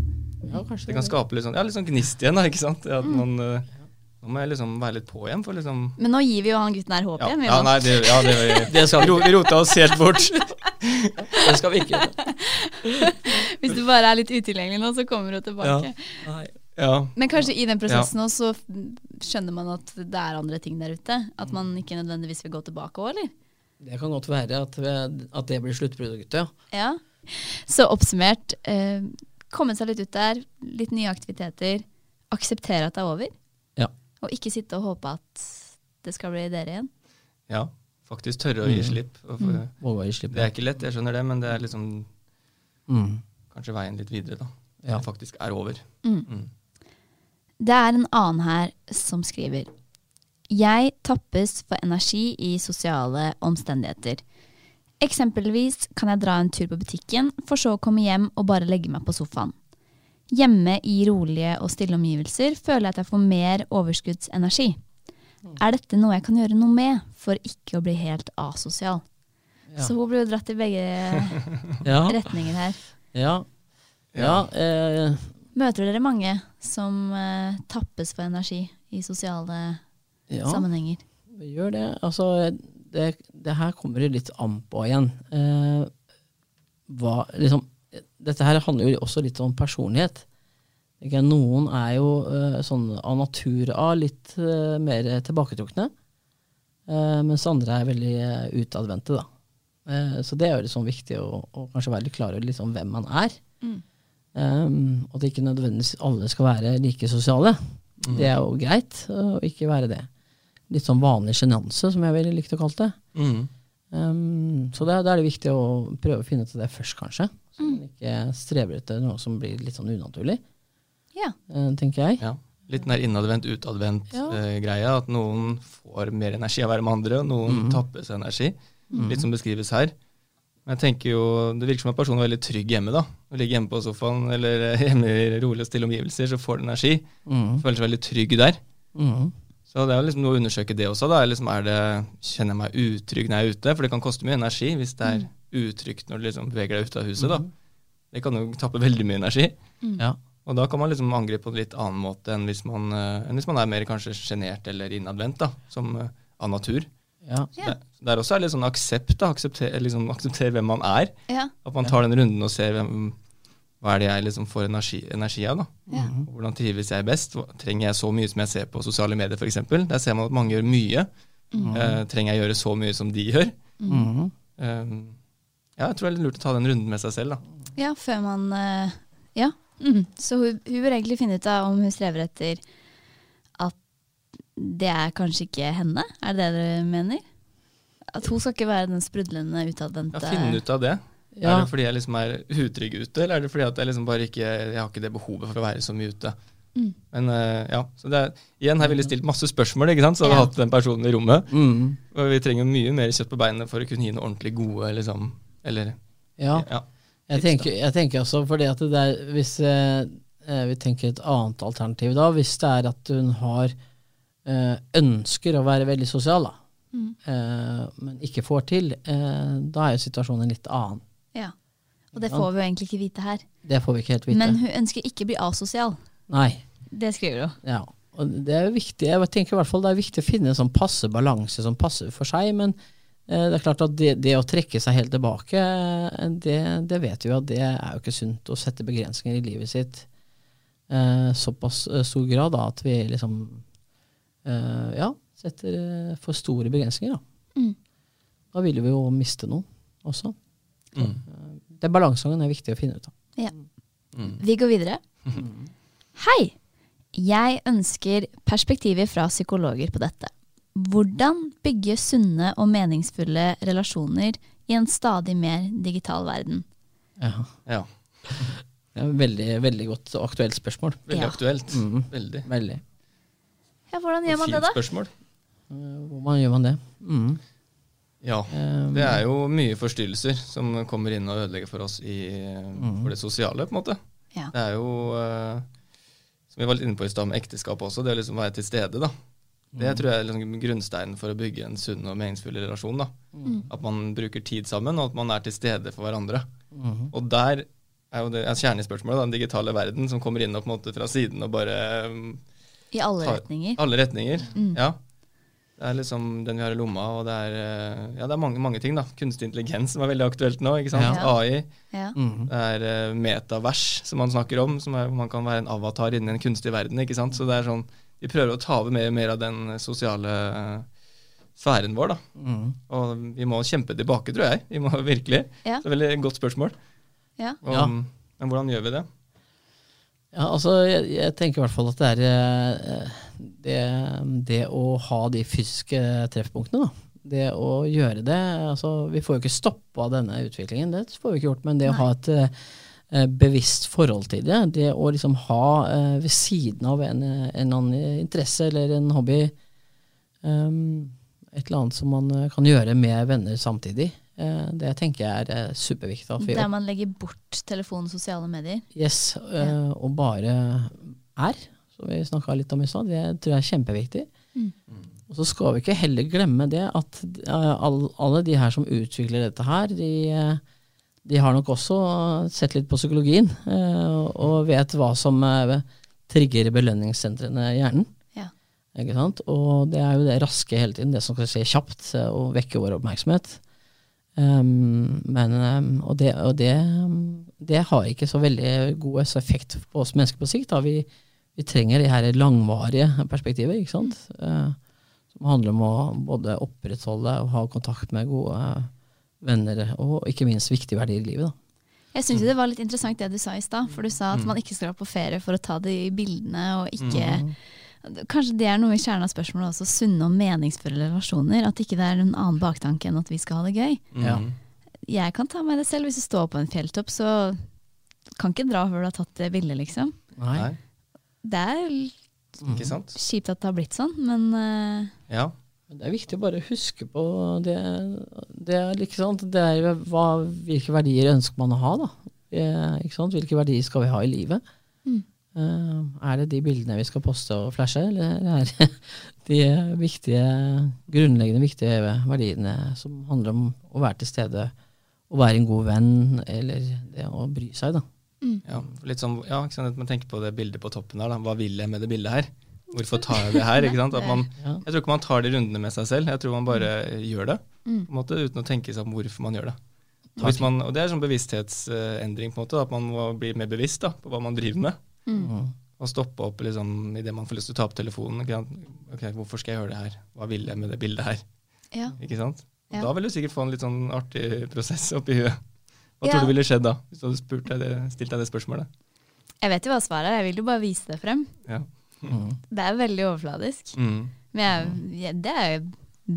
Ja, det kan skape litt sånn, ja, litt sånn gnist igjen, da, *laughs* ikke sant. At Mm. man, eh, Nå må jeg liksom være litt på igjen. For liksom Men nå gir vi jo han gutten her håp ja, igjen. vi ja, nei, det, ja, det, *laughs* Det skal vi ro, vi rota oss helt bort. *laughs* *laughs* Det skal vi ikke. gjøre. *laughs* Hvis du bare er litt utilgjengelig nå, så kommer du tilbake. Ja. Ja. Men kanskje i den prosessen også så skjønner man at det er andre ting der ute? At man ikke nødvendigvis vil gå tilbake òg, eller? Det kan godt være at, vi, at det blir sluttproduktet, ja. Ja. Så oppsummert, eh, komme seg litt ut der, litt nye aktiviteter, akseptere at det er over. Ja. Og ikke sitte og håpe at det skal bli dere igjen. ja. Faktisk tørre å gi Mm. slipp. For, gi slipp. Det er ikke lett, jeg skjønner det, men det er liksom Mm. kanskje veien litt videre, da. Ja. Det faktisk er over. Mm. Mm. Det er en annen her som skriver Jeg tappes for energi i sosiale omstendigheter. Eksempelvis kan jeg dra en tur på butikken, for så å komme hjem og bare legge meg på sofaen. Hjemme i rolige og stille omgivelser føler jeg at jeg får mer overskuddsenergi. Er dette noe jeg kan gjøre noe med for ikke å bli helt asosial? Ja. Så hun blir jo dratt i begge *laughs* Ja. retninger her. Ja. ja eh, Møter dere mange som eh, tappes for energi i sosiale ja. sammenhenger? Vi gjør det. Altså, det, det her kommer det litt an på igjen. Eh, hva, liksom, dette her handler jo også litt om personlighet. Ikke? Noen er jo uh, sånn av natur av litt uh, mer tilbaketrukne, uh, mens andre er veldig utadvendte. Da. Eh, så det er jo liksom viktig å, å kanskje være litt klar over liksom hvem man er. Mm. Um, og at ikke nødvendigvis alle skal være like sosiale. Det er jo greit å ikke være det. Litt sånn vanlig sjenanse, som jeg ville likt å kalle det. Mm. Um, så da da er det viktig å prøve å finne ut av det først, kanskje. Så Mm. man ikke strever etter noe som blir litt sånn unaturlig, Ja. eh, tenker jeg. Ja. Litt den der innadvendt, utadvendt Ja. uh, greia. At noen får mer energi av å være med andre, og noen mm. tappes energi. Litt som beskrives her. Men jeg tenker jo, Det virker som at personen er veldig trygg hjemme. da. Å ligge hjemme på sofaen eller eh, *laughs* hjemme i rolige og stille omgivelser, så får du energi. Mm. Føler seg veldig trygg der. Mm. Så det er liksom noe å undersøke det også. da. Liksom er det, Kjenner jeg meg utrygg når jeg er ute? For det kan koste mye energi hvis det er utrygt når du liksom beveger deg ut av huset. da. Det kan jo tappe veldig mye energi. Ja. Og da kan man liksom angripe på en litt annen måte enn hvis man, eh, enn hvis man er mer kanskje sjenert eller innadvendt, da, som eh, av natur. Ja. Det, er der også er litt sånn aksept, da. Akseptere, liksom, aksepter hvem man er. Ja. At man tar den runden og ser hvem, hva er det jeg liksom får energi, energi av. da. Ja. Og Hvordan trives jeg best? Trenger jeg så mye som jeg ser på sosiale medier f.eks.? Der ser man at mange gjør mye. Eh, trenger jeg gjøre så mye som de gjør? Mm. Eh, ja, jeg tror det er litt lurt å ta den runden med seg selv. da. ja, før man eh, Ja. Mhm. Så hun, hun bør egentlig finne ut av om hun strever etter at det er kanskje ikke henne? Er det det dere mener? At hun skal ikke være den sprudlende, utadvendte Ja, Finne ut av det. Ja. Er det fordi jeg liksom er utrygg ute, eller er det fordi at jeg liksom bare ikke jeg har ikke det behovet for å være så mye ute? Mm. Men eh, ja, så det er, igjen her ville jeg stilt masse spørsmål, ikke sant? så hadde Ja. hatt den personen i rommet. Mm. Og vi trenger mye mer kjøtt på beinene for å kunne gi noe ordentlig gode, liksom, eller ja. ja. Jeg tenker, jeg tenker også fordi at det er Hvis eh, eh, vi tenker et annet alternativ da, hvis det er at hun har eh, ønsker å være veldig sosial, da, Mm. eh, men ikke får til, eh, da er jo situasjonen litt annen. Ja. Og det får vi jo egentlig ikke vite her. Det får vi ikke helt vite. Men hun ønsker ikke å bli asosial. Nei. Det skriver hun. Ja. Og det er jo viktig, jeg tenker i hvert fall det er viktig å finne en sånn passe balanse som passer for seg, men det er klart at det, det å trekke seg helt tilbake, eh, det, det vet vi at det er jo ikke sunt å sette begrensninger i livet sitt eh, såpass eh, stor grad da, at vi liksom eh, ja, setter eh, for store begrensninger. Da. Mm. da vil vi jo miste noe også. Mm. Den balansegangen er viktig å finne ut av. Ja. Mm. Vi går videre. Hei! Jeg ønsker perspektiver fra psykologer på dette. Hvordan bygge sunne og meningsfulle relasjoner i en stadig mer digital verden? Ja. ja. Det er veldig, veldig godt og aktuelt spørsmål. Veldig Ja. aktuelt. Mhm. Veldig. Veldig. Ja, hvordan gjør man det, da? Fint spørsmål. Eh, Hvordan gjør man det? Mm. Ja. Eh, Det er jo mye forstyrrelser som kommer inn og ødelegger for oss i, Mhm. for det sosiale, på en måte. Ja. Det er jo, eh, som vi var litt inne på i stad med ekteskap også, det å liksom være til stede. da. Det tror jeg er liksom grunnsteinen for å bygge en sunn og meningsfull relasjon. da. At man bruker tid sammen, og at man er til stede for hverandre. Mm. Og der er jo det er kjernen i spørsmålet, den digitale verden som kommer inn og på en måte fra siden og bare um, I alle tar- retninger. Alle retninger, Mm. ja. Det er liksom den vi har i lomma, og det er, eh, ja, det er mange, mange ting. da. Kunstig intelligens som er veldig aktuelt nå. ikke sant? Ja. AI. Ja. Mhm. Det er eh, metavers, som man snakker om. som er, Man kan være en avatar innen en kunstig verden. ikke sant? Så det er sånn, Vi prøver å ta over mer og mer av den sosiale eh, sfæren vår. da. Mm. Og vi må kjempe tilbake, tror jeg. Vi må *laughs* virkelig. Ja. Det er veldig godt spørsmål. Ja. Om, Ja. Men hvordan gjør vi det? Ja, altså, jeg, jeg tenker i hvert fall at det er eh, det, det å ha de fysiske treffpunktene, da. Det å gjøre det altså, Vi får jo ikke stoppa denne utviklingen, det får vi ikke gjort. Men det å ha et eh, bevisst forhold til det, det å liksom ha eh, ved siden av en, en annen interesse eller en hobby um, et eller annet som man eh, kan gjøre med venner samtidig, eh, det tenker jeg er eh, superviktig. Der man legger bort telefon og sosiale medier. Yes, ja. og bare er, som vi snakka litt om i stad, det tror jeg er kjempeviktig. Mm. Og så skal vi ikke heller glemme det at alle de her som utvikler dette her, de, de har nok også sett litt på psykologien øh, og vet hva som øh, trigger belønningssentrene i hjernen. Ja. Og det er jo det raske hele tiden, det som skal skje kjapt øh, og vekke vår oppmerksomhet. Um, men, um, og det, og det, det har ikke så veldig god effekt på oss mennesker på sikt. Vi, vi trenger det her langvarige perspektivet, ikke sant? Uh, som handler om å både opprettholde og ha kontakt med gode venner, og ikke minst viktige verdier i livet. Da. Jeg syns det var litt interessant det du sa i stad, for du sa at man ikke skal på ferie for å ta de bildene, og ikke Kanskje det er noe i kjernen av spørsmålet også, sunne og meningsfulle relasjoner. At ikke det er en annen baktanke enn at vi skal ha det gøy. Ja. Jeg kan ta meg det selv. Hvis du står på en fjelltopp, så kan ikke dra før du har tatt det bildet, liksom. Nei. Det er ikke sant? kjipt at det har blitt sånn, men uh, Ja. Men Det er viktig å bare huske på det, det er ikke sant? Det er hva, hvilke verdier ønsker man å ha, da. Ikke sant? Hvilke verdier skal vi ha i livet? Mm. Eh, er det de bildene vi skal poste og flashe, eller er det *laughs* de viktige, grunnleggende viktige verdiene som handler om å være til stede, å være en god venn, eller det å bry seg, da. Ja, litt sånn, ja, ikke sant? Man tenker på det bildet på toppen her. Da. Hva vil jeg med det bildet her? Hvorfor tar jeg det her? ikke sant? At man, *laughs* jeg tror ikke man tar de rundene med seg selv. Jeg tror man bare gjør det, Mm. på en måte, uten å tenke seg om hvorfor man gjør det. Og, hvis man, og Det er sånn bevissthetsendring, på en måte, at man må bli mer bevisst da, på hva man driver med. Mm. Og stoppe opp liksom, idet man får lyst til å ta opp telefonen. Ikke sant? Ok, Hvorfor skal jeg gjøre det her? Hva vil jeg med det bildet her? ja. Ikke sant? Ja. Da vil du sikkert få en litt sånn artig prosess oppi huet. Hva Ja. tror du ville skjedd da, hvis du hadde spurt deg det, stilt deg det spørsmålet? Jeg vet jo hva svaret er, jeg vil jo bare vise det frem. Ja. Mm. Det er veldig overfladisk. Mm. Men jeg, jeg, det er jeg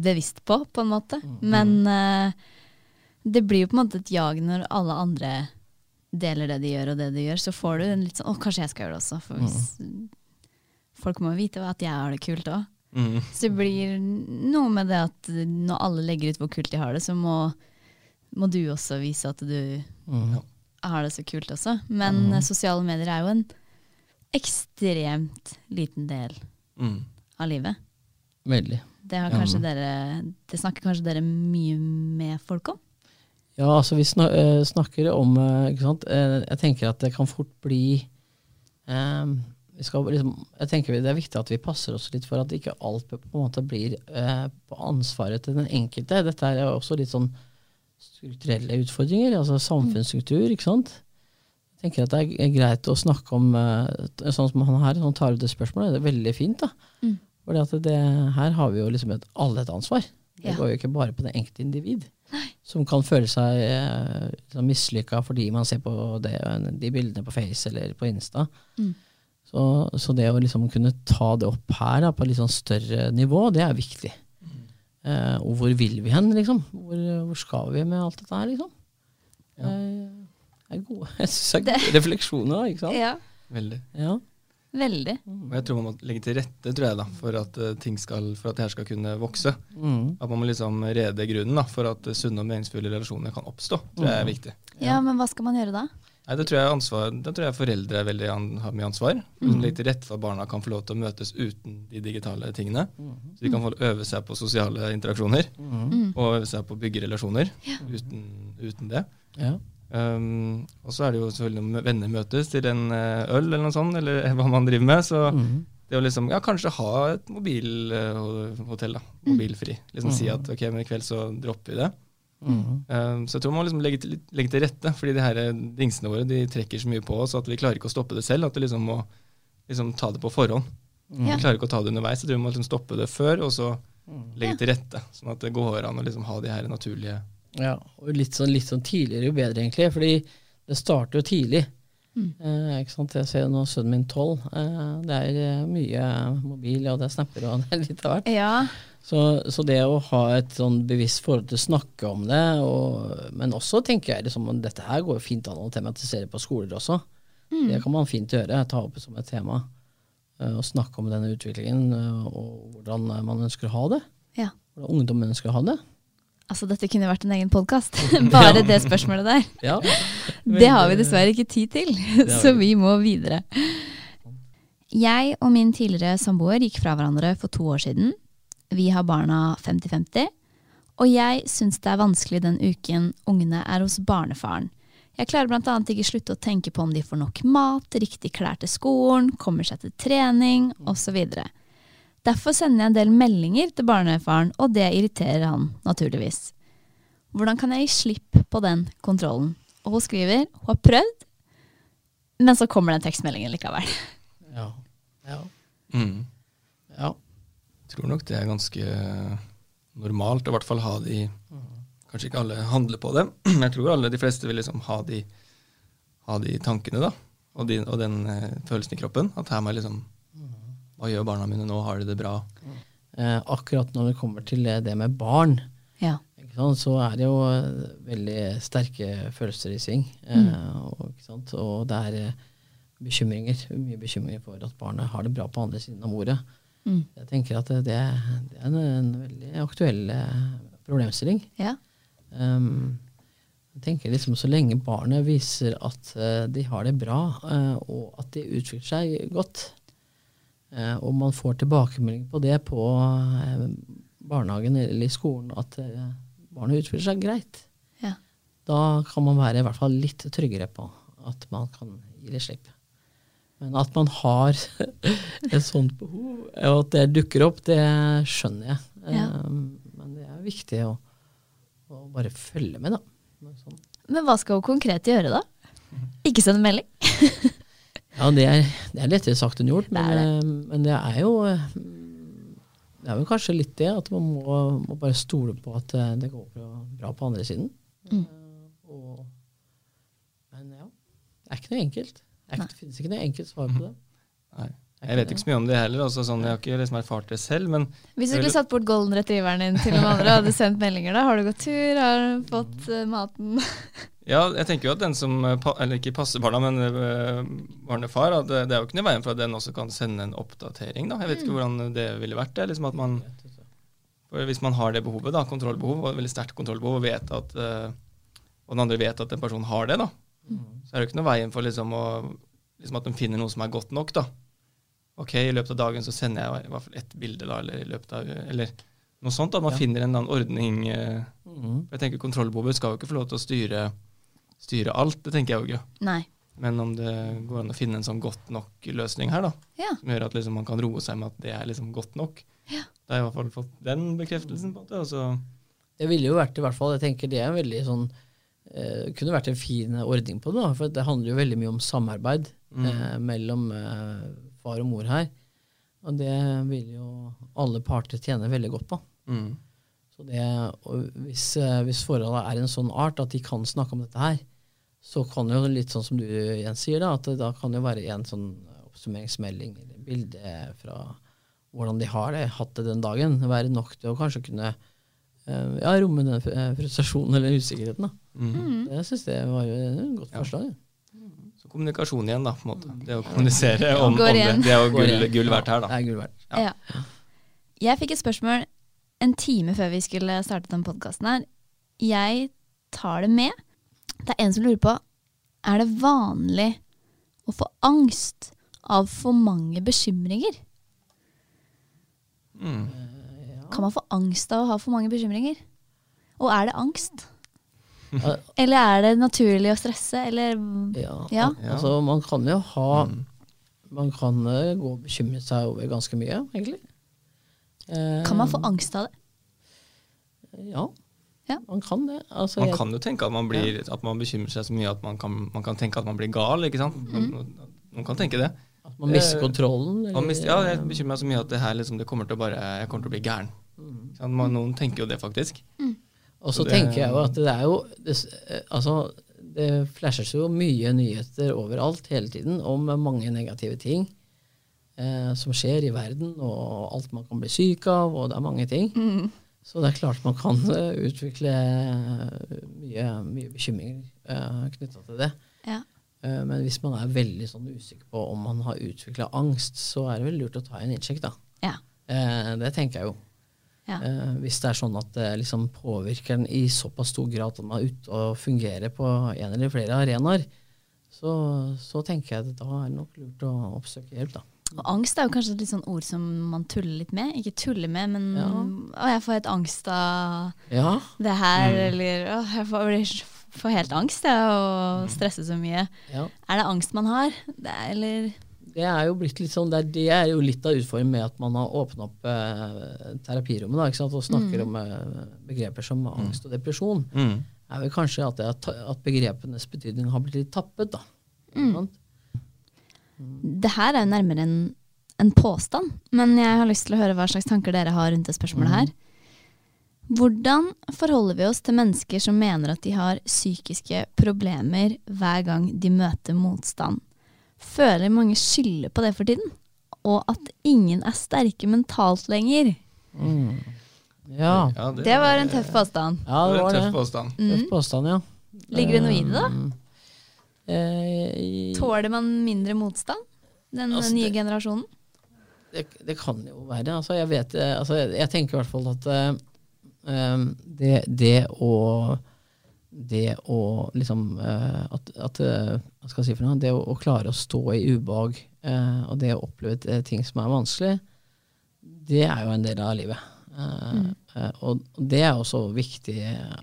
bevisst på, på en måte. Men uh, det blir jo på en måte et jag når alle andre deler det de gjør, og det de gjør. Så får du en litt sånn Å, kanskje jeg skal gjøre det også. For hvis, folk må vite at jeg har det kult òg. Mm. Så det blir noe med det at når alle legger ut hvor kult de har det, så må, må du også vise at du Mm. har det så kult også. Men sosiale medier er jo en ekstremt liten del Mm. av livet. Veldig. Det, har kanskje dere, det snakker kanskje dere mye med folk om? Ja, altså vi eh, snakker om eh, ikke sant? Eh, Jeg tenker at det kan fort bli um, vi skal liksom, Jeg tenker Det er viktig at vi passer oss litt for at ikke alt på en måte blir uh, på ansvaret til den enkelte. Dette er også litt sånn strukturelle utfordringer, altså samfunnsstruktur. ikke sant? Tenker at det er greit å snakke om eh, sånn som han her, som tar ut det spørsmålet. Det er veldig fint. da. Mm. Fordi at det, her har vi jo liksom et, alle et ansvar. Det Ja. går jo ikke bare på det enkelte individ. Som kan føle seg eh, liksom mislykka fordi man ser på det, de bildene på Face eller på Insta. Mm. Så, så det å liksom kunne ta det opp her da, på et litt sånn større nivå, det er viktig. Eh, og hvor vil vi hen, liksom? Hvor, hvor skal vi med alt dette her, liksom? Ja. Eh, det er gode, *laughs* jeg synes det er gode refleksjoner, da, ikke sant? Ja, Veldig. Ja. veldig. Og jeg tror man må legge til rette tror jeg da, for at, eh, ting skal, for at det her skal kunne vokse. Mm. At man må liksom rede grunnen da, for at eh, sunne og meningsfulle relasjoner kan oppstå. tror jeg er viktig. Ja, men hva skal man gjøre da? Nei, det tror jeg, ansvar, det tror jeg foreldre er veldig an, har mye ansvar. Mm. Legge til rette for at barna kan få lov til å møtes uten de digitale tingene. Så de kan få øve seg på sosiale interaksjoner, Mm. og øve seg på å bygge relasjoner uten, uten det. Ja. Um, og så er det jo selvfølgelig når venner møtes til en eh, øl eller noe sånt, eller *laughs* hva man driver med. Så mm. det å liksom, ja, kanskje ha et mobilhotell, da. Mobilfri. Liksom si at ok, men i kveld så dropper vi det. Um, så jeg tror man må liksom legge, til, legge til rette, fordi de her dingsene våre de trekker så mye på oss at vi klarer ikke å stoppe det selv. At vi liksom må liksom ta det på forhånd. Ja. Vi klarer ikke å ta det underveis. Jeg tror vi må liksom stoppe det før, og så legge til rette. Sånn at det går an å liksom ha de her naturlige Ja, og litt sånn, litt sånn tidligere jo bedre, egentlig. Fordi det starter jo tidlig. Mm. Eh, ikke sant? Jeg ser nå sønnen min tolv. Eh, det er eh, mye mobil, og det er snapper og *laughs* det er litt av hvert. Ja. Så, så det å ha et sånn bevisst forhold til å snakke om det, og, men også tenker jeg liksom, dette her går fint an å tematisere på skoler også. Mm. Det kan man fint gjøre, ta opp som et tema. eh, Og snakke om denne utviklingen eh, og hvordan man ønsker å ha det. Ja. Hvordan ungdommen ønsker å ha det. Altså, dette kunne vært en egen podkast. *laughs* *laughs* Bare det spørsmålet der. *laughs* Ja. Det har vi dessverre ikke tid til, så vi må videre. Jeg og min tidligere samboer gikk fra hverandre for to år siden. Vi har barna 50-50. Og jeg syns det er vanskelig den uken ungene er hos barnefaren. Jeg klarer bl.a. ikke slutte å tenke på om de får nok mat, riktig klær til skolen, kommer seg til trening osv. Derfor sender jeg en del meldinger til barnefaren, og det irriterer han naturligvis. Hvordan kan jeg gi slipp på den kontrollen? Og hun skriver hun har prøvd, men så kommer den tekstmeldingen likevel. *laughs* Ja. Ja. mm. ja. Jeg tror nok det er ganske normalt å i hvert fall ha de Kanskje ikke alle handler på det, *clears throat* men jeg tror alle de fleste vil liksom ha de, ha de tankene da, og, de, og den eh, følelsen i kroppen. At her må jeg liksom Hva gjør barna mine nå? Har de det bra? Eh, akkurat når det kommer til det, med barn, Ja. ikke sant, så er det jo eh, veldig sterke følelser i sving. Eh, og, ikke sant, og det er eh, bekymringer, mye bekymringer for at barnet har det bra på andre siden av bordet. Mm. Jeg tenker at det, det er en, en veldig aktuell eh, problemstilling. Ja. Um, jeg tenker liksom Så lenge barnet viser at de har det bra, og at de utvikler seg godt, og man får tilbakemelding på det på eh, barnehagen eller i skolen, at eh, barnet utfører seg greit, Ja. da kan man være i hvert fall litt tryggere på at man kan gi litt slipp. Men at man har *laughs* et sånt behov, og at det dukker opp, det skjønner jeg. Ja. Men det er viktig å, å bare følge med, da. Men Sånn. Men hva skal hun konkret gjøre, da? Ikke sende melding? *laughs* Ja, det er, det er lettere sagt enn gjort, men Det det er er, men det er jo eh, Det er vel kanskje litt det, at man må, må bare stole på at eh, det går bra, på andre siden. Mm. Eh, Og, men ja, det er ikke noe enkelt. Det, ikke, det finnes ikke noe enkelt svar på det. Nei. Jeg vet ikke så mye om det heller. Også, sånn, jeg har ikke liksom erfart det selv. Men Hvis du skulle satt bort golden retrieveren din til noen andre og hadde sendt meldinger, da? Har du gått tur? Har du fått uh, maten? *laughs* ja, jeg tenker jo at den som eh, Eller ikke passer barna, men uh, barnefar, at det, det er jo ikke noe i veien for at den også kan sende en oppdatering. da. Jeg vet ikke hvordan det ville vært. det, liksom at man for Hvis man har det behovet, da, kontrollbehov, og veldig sterkt kontrollbehov, og vet at uh, og den andre vet at en person har det, da, så er det jo ikke noe veien for liksom å liksom at de finner noe som er godt nok. da. Ok, i løpet av dagen så sender jeg i hvert fall ett bilde, da, eller i løpet av, eller noe sånt. At man Ja. finner en eller annen ordning. eh, Mhm. for jeg tenker Kontrollbehovet skal jo ikke få lov til å styre, styre alt, det tenker jeg jo ikke. Nei. Men om det går an å finne en sånn godt nok løsning her, da, Ja. som gjør at liksom man kan roe seg med at det er liksom godt nok. Ja. Da har jeg i hvert fall fått den bekreftelsen. på det. og så Det ville jo vært i hvert fall, jeg tenker det er en veldig sånn eh, kunne vært en fin ordning på det, da, for det handler jo veldig mye om samarbeid Mm. eh, mellom eh, far og mor her. Og det vil jo alle parter tjene veldig godt på. mm. Så det, og hvis, eh, hvis forholdet er en sånn art at de kan snakke om dette her, så kan jo litt sånn som du Jens sier, da, at det da kan jo være en sånn oppsummeringsmelding eller bilde fra hvordan de har det, hatt det den dagen, være nok til å kanskje kunne eh, ja, romme den eh, frustrasjonen eller usikkerheten. da. Mm. Jeg syns det var jo et godt forslag. Ja. Så kommunikasjon igjen, da. på en måte. Det å kommunisere om, om det. Det er jo gull, gull verdt her, Det er gull verdt. Ja. Ja. Jeg fikk et spørsmål en time før vi skulle starte den podkasten her. Jeg tar det med. Det er en som lurer på er det vanlig å få angst av for mange bekymringer. Mm. Kan man få angst av å ha for mange bekymringer? Og er det angst? Ja. Eller er det naturlig å stresse, eller Ja, Ja. al- altså man kan jo ha Mm. Man kan eh, gå og bekymre seg over ganske mye, egentlig. Eh, Kan man få angst av det? Ja, Ja. man kan det. Altså, Man kan jo tenke at man, blir, at man bekymrer seg så mye at man kan, man kan tenke at man blir gal. ikke sant? Man, man kan tenke det. At man mister Eh, kontrollen. Man eller- mister, ja, jeg bekymrer meg så mye at det her liksom, det kommer til å bare, jeg kommer til å bli gæren. Mm. Man, noen tenker jo det, faktisk. Og så det- tenker jeg jo at det er jo det, eh, Altså, det flashes jo mye nyheter overalt hele tiden om mange negative ting eh, som skjer i verden, og alt man kan bli syk av, og det er mange ting. Så det er klart man kan eh, utvikle eh, mye, mye bekymringer uh, knytta til det. Ja. Eh, men hvis man er veldig sånn usikker på om man har utvikla angst, så er det vel lurt å ta en innsjekk, da. Ja. Eh, det tenker jeg jo. Ja. Eh, hvis det er sånn at det liksom påvirker den i såpass stor grad at man er ute og fungerer på en eller flere arenaer, så, så tenker jeg at da er det nok lurt å oppsøke hjelp, da. Og angst er jo kanskje et sånn ord som man tuller litt med. Ikke tuller med, men Ja. å, jeg får helt angst av Ja, det her, eller å, jeg får, får helt angst jeg, og stresser så mye. ja. Er det angst man har? Det er, eller Det er jo blitt litt sånn, det er, det er jo litt av utfordringen med at man har åpna opp eh, terapirommet da, ikke sant? og snakker om eh, begreper som angst og depresjon. Mm. er vel kanskje at, det at begrepenes betydning har blitt litt tappet. da. Mm. sant? Det her er jo nærmere en, en påstand, men jeg har lyst til å høre hva slags tanker dere har rundt det spørsmålet her. Hvordan forholder vi oss til mennesker som mener at de har psykiske problemer hver gang de møter motstand? Føler mange skylder på det for tiden? Og at ingen er sterke mentalt lenger? Ja, Ja, Det var en tøff påstand. ja det det var en tøff det. Mm. Tøff påstand, ja. Ligger det noe i det, da? Eh, Tåler man mindre motstand? Den Altså, nye det- generasjonen? det, det kan jo være. Altså, jeg, vet, eh, altså, jeg, jeg tenker i hvert fall at eh, det, det å det å liksom eh, at, at eh, Hva skal jeg si for noe? Det å, å klare å stå i ubehag eh, og det å oppleve ting som er vanskelig, det er jo en del av livet. Eh, og, det er også viktig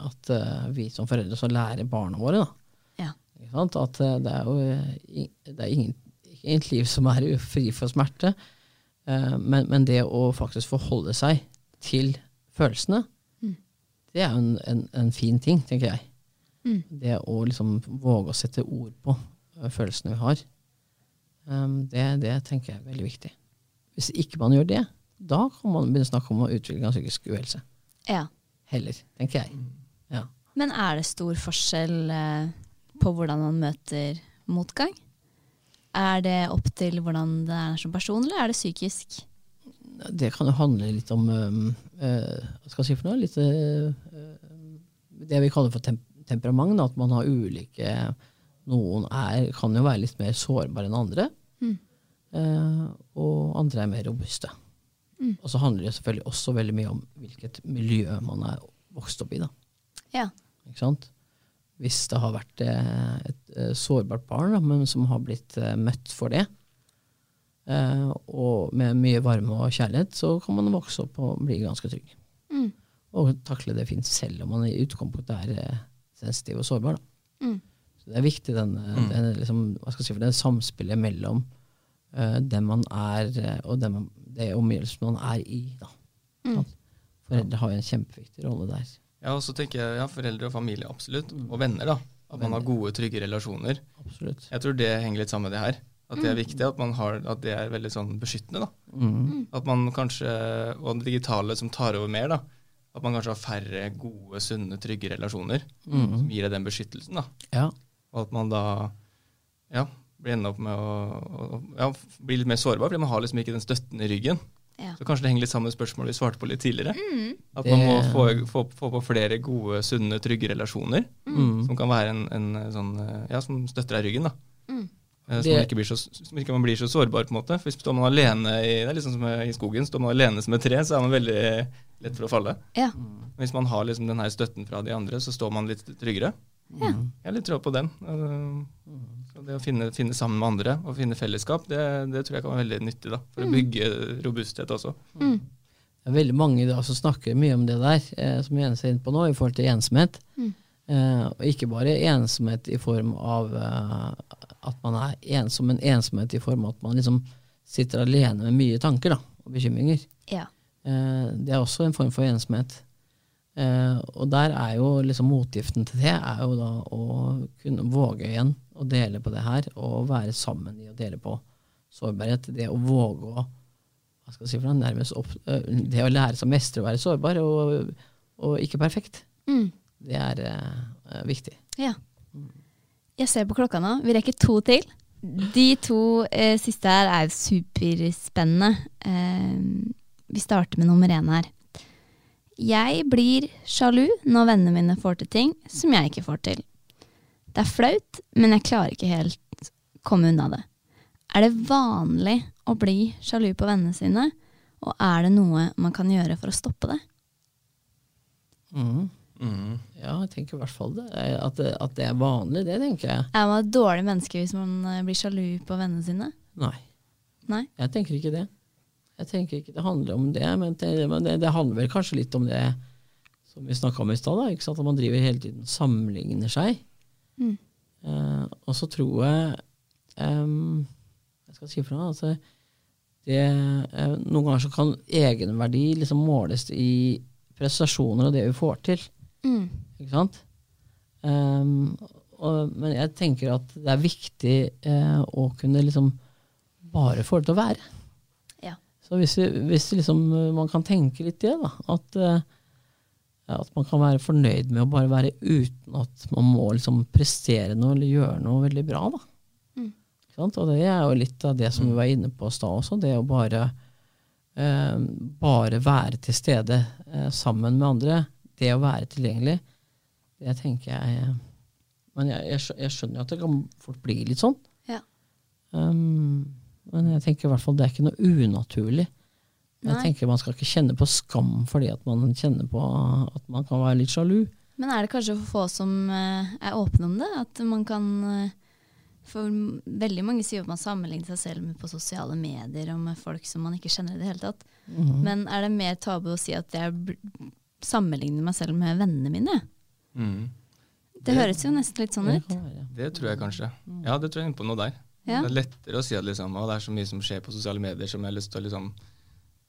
at vi som foreldre så lærer barna våre. da. Ja. At det er jo det er ingen, ingen liv som er *laughs* fri for smerte. Men, men det å faktisk forholde seg til følelsene, det er jo en, en, en fin ting, tenker jeg. Mm. Det å liksom våge å sette ord på eh, følelsene vi har, um, det, det tenker jeg er veldig viktig. Hvis ikke man gjør det, da kan man begynne å snakke om utvikling av psykisk uhelse. Ja. Heller, tenker jeg. Ja. Men er det stor forskjell eh, på hvordan man møter motgang? Er det opp til hvordan det er som person, eller er det psykisk? Det kan jo handle litt om øh, eh, Hva skal jeg si for noe? Litt, øh, det vi kaller for tem temperament. At man har ulike Noen er, kan jo være litt mer sårbare enn andre. Mm. eh, og andre er mer robuste. Mm. Og så handler det selvfølgelig også veldig mye om hvilket miljø man er vokst opp i. da. Ja. Ikke sant? Hvis det har vært eh, et eh, sårbart barn, da, men som har blitt eh, møtt for det, eh, og med mye varme og kjærlighet, så kan man vokse opp og bli ganske trygg. Mm. Og takle det fint selv om man i utgangspunktet er sensitiv og sårbar. Da. Mm. Så det er viktig den, mm. den, liksom, hva skal jeg si for det samspillet mellom uh, den man er, eh, og den man, det omgivelsen man er i. Da. Mm. Foreldre har jo en kjempeviktig rolle der. Ja, og så tenker jeg ja, foreldre og familie, absolutt. Og venner, da. At man har gode, trygge relasjoner. Absolutt. Jeg tror det henger litt sammen med det her. At det er viktig at, man har, at det er veldig sånn beskyttende. da. Mm. At man kanskje, Og det digitale som tar over mer, da. At man kanskje har færre gode, sunne, trygge relasjoner Mm. som gir deg den beskyttelsen. da. Ja. Og at man da ja, blir enda opp med å, å ja, bli litt mer sårbar, fordi man har liksom ikke den støtten i ryggen. Ja. Så kanskje det henger litt sammen med spørsmålet vi svarte på litt tidligere. Mm. At man må få, få, få på flere gode, sunne, trygge relasjoner. Mm. Som kan være en, en sånn Ja, som støtter deg i ryggen, da. Mm. Eh, Så Det- man ikke blir så, som ikke man blir så sårbar, på en måte. For hvis står man alene i, det er liksom som i skogen, står man alene som et tre, så er man veldig lett for å falle. Ja. Men hvis man har liksom den her støtten fra de andre, så står man litt tryggere. Ja. Jeg har litt tro på den. Eh, så det å finne, finne sammen med andre og finne fellesskap, det, det tror jeg kan være veldig nyttig da, for å bygge robusthet også. Mm. Det er veldig mange da som snakker mye om det der, eh, som Jens er inne på nå, i forhold til ensomhet. Mm. Eh, og ikke bare ensomhet i form av eh, at man er ensom, men ensomhet i form av at man liksom sitter alene med mye tanker da, og bekymringer. Ja. Eh, det er også en form for ensomhet. Eh, og der er jo liksom motgiften til det er jo da å kunne våge igjen å dele på det her, og være sammen i å dele på sårbarhet. Det å våge å hva skal jeg si for noe, nærmest opp, eh, Det å lære seg å mestre å være sårbar og, og ikke perfekt, Mm. det er uh, viktig. Ja. Jeg ser på klokka nå. Vi rekker to til. De to eh, siste her er superspennende. Eh, vi starter med nummer én her. Jeg blir sjalu når vennene mine får til ting som jeg ikke får til. Det er flaut, men jeg klarer ikke helt komme unna det. Er det vanlig å bli sjalu på vennene sine, og er det noe man kan gjøre for å stoppe det? Mm. Mm. Ja, jeg tenker i hvert fall det. At, det. at det er vanlig, det tenker jeg. Er man et dårlig menneske hvis man eh, blir sjalu på vennene sine? Nei. Nei? Jeg tenker ikke det. Jeg tenker ikke det handler om det, men det, men det, det handler vel kanskje litt om det som vi snakka om i stad, at man driver hele tiden sammenligner seg. Mm. Eh, og så tror jeg um, Jeg skal si fra altså det, eh, Noen ganger så kan egenverdi liksom måles i prestasjoner og det vi får til. Mm. Ikke sant? Um, og, men jeg tenker at det er viktig eh, å kunne liksom bare få det til å være. Så hvis, vi, hvis liksom, eh, man kan tenke litt det, da, at, eh, at man kan være fornøyd med å bare være uten at man må liksom prestere noe eller gjøre noe veldig bra. Da. Mm. Og det er jo litt av det som vi var inne på i stad også, det å bare, eh, bare være til stede eh, sammen med andre. Det å være tilgjengelig, det tenker jeg eh, Men jeg, jeg, jeg skjønner jo at det kan fort bli litt sånn. Ja. Um, men jeg tenker i hvert fall det er ikke noe unaturlig. Jeg Nei. tenker Man skal ikke kjenne på skam fordi at man kjenner på at man kan være litt sjalu. Men er det kanskje for få som eh, er åpne om det? At man kan eh, For veldig mange sier at man sammenligner seg selv med på sosiale medier og med folk som man ikke kjenner i det hele tatt. Mhm. Men er det mer tabu å si at jeg sammenligner meg selv med vennene mine? Mm. Det høres jo nesten litt sånn ut. Det tror jeg kanskje. Ja, det tror jeg er inne på noe der. Ja. Det er lettere å si at liksom, å, det er så mye som skjer på sosiale medier som jeg har lyst til å liksom,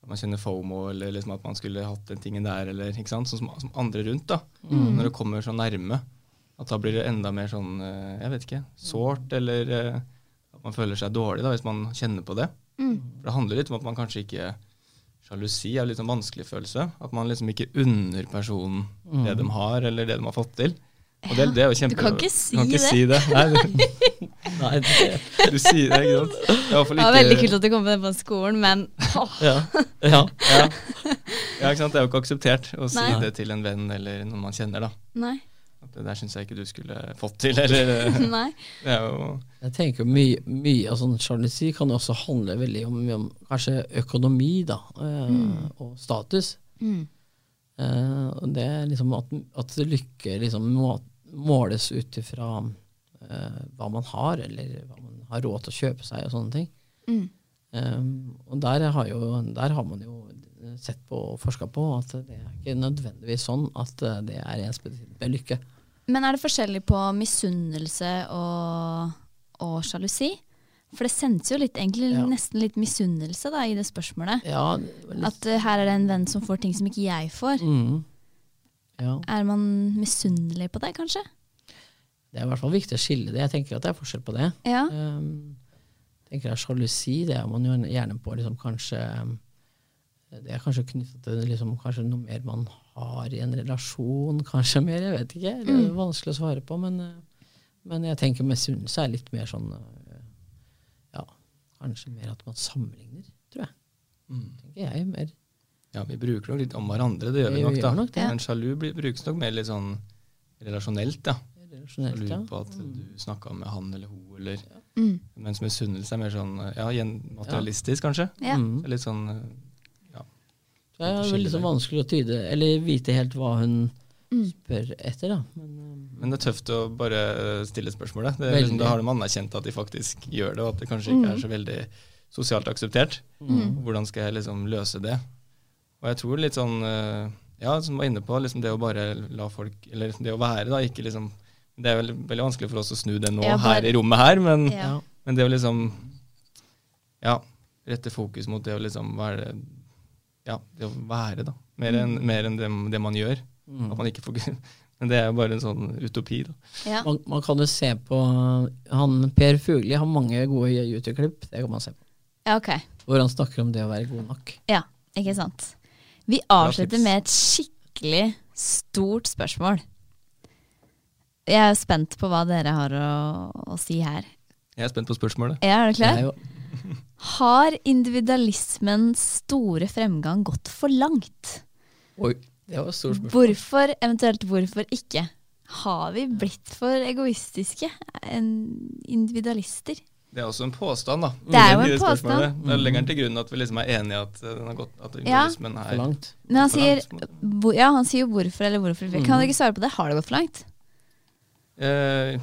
at man kjenner FOMO, eller liksom at man skulle hatt den tingen der, eller ikke sant? Sånn som, som andre rundt. da. Mm. Når det kommer så nærme. At da blir det enda mer sånn, eh, jeg vet ikke, sårt, eller eh, at man føler seg dårlig da, hvis man kjenner på det. Mm. For det handler litt om at man kanskje ikke Sjalusi er litt sånn vanskelig følelse. At man liksom ikke unner personen det de har, eller det de har fått til. Og det, det er jo kjempe... Du kan ikke si kan ikke det. Si det. Nei, *laughs* Nei, det, du sier det, ikke sant. Det var veldig kult at du kom på det på skolen, men åh, ja, ja. Ja. ja, ikke sant. Det er jo ikke akseptert å si Nei. det til en venn eller noen man kjenner. da. nei. At det der syns jeg ikke du skulle fått til. Eller eh, *laughs* nei. Det er jo Jeg tenker mye, mye av sånn sjalusi kan jo også handle veldig om, om kanskje økonomi da, mm. og status. Mm. Eh, det er liksom at, at lykke liksom må, måles ut ifra eh, hva man har, eller hva man har råd til å kjøpe seg og sånne ting. Mm. Um, og der har, jo, der har man jo sett på og forska på at det er ikke nødvendigvis sånn at eh, det er ensbetydende med lykke. Men er det forskjellig på misunnelse og, og sjalusi? For det sendes jo litt, egentlig Ja. nesten litt misunnelse da, i det spørsmålet. Ja, litt, At uh, her er det en venn som får ting som ikke jeg får. mm, ja. Er man misunnelig på det, kanskje? Det er i hvert fall viktig å skille det. Jeg tenker at det er forskjell på det. Ja. Um, jeg tenker at Sjalusi det er man jo gjerne på liksom, kanskje um, Det er kanskje knyttet til liksom, kanskje noe mer man har i en relasjon. Kanskje mer, jeg vet ikke. Det er vanskelig å svare på. Men, uh, men jeg tenker misunnelse er litt mer sånn uh, Ja, kanskje mer at man sammenligner, tror jeg. mm. Tenker jeg mer. Ja, vi bruker nok litt om hverandre, det gjør vi Vi nok. da. nok det. Men sjalu brukes nok mer litt sånn relasjonelt. da. Relasjonelt, ja. på at du snakka med han eller hun, eller Mm. Mens misunnelse er mer sånn ja, materialistisk, kanskje. Ja. Mm. Litt sånn ja. Det er veldig sånn vanskelig å tyde, eller vite helt hva hun Mm. spør etter, da. Men, um, Men det er tøft å bare eh, stille spørsmålet. Det liksom, da har de anerkjent at de faktisk gjør det, og at det kanskje ikke er så veldig sosialt akseptert. Mm. Hvordan skal jeg liksom løse det? Og jeg tror litt sånn eh, Ja, som var inne på, liksom det å bare la folk Eller liksom det å være, da, ikke liksom Det er veldig, veldig vanskelig for oss å snu det nå Ja, bare- her i rommet her, men, Ja. men det å liksom Ja, rette fokus mot det å liksom være Ja, det å være, da. Mer enn Mm. en det, det man gjør. Mm. At man ikke fokuserer. *laughs* Men det er jo bare en sånn utopi, da. Ja. Man, man kan jo se på han Per Fugli har mange gode YouTube-klipp. Det kan man se på. ja, ok. Hvor han snakker om det å være god nok. Ja, ikke sant. Vi avslutter med et skikkelig stort spørsmål. Jeg er spent på hva dere har å, å si her. Jeg er spent på spørsmålet. Ja, er du klar? Det er *laughs* Har individualismens store fremgang gått for langt? oi, det var et stort spørsmål. Hvorfor, eventuelt hvorfor ikke? Har vi blitt for egoistiske? En individualister? Det er også en påstand, da. Det er jo en påstand. Da legger han til grunn at vi liksom er enige at eh, den har gått, at Ja. individualismen For er langt. Men han for sier, ja, han sier jo hvorfor eller hvorfor. ikke. Kan dere ikke svare på det? Har det gått for langt? Eh,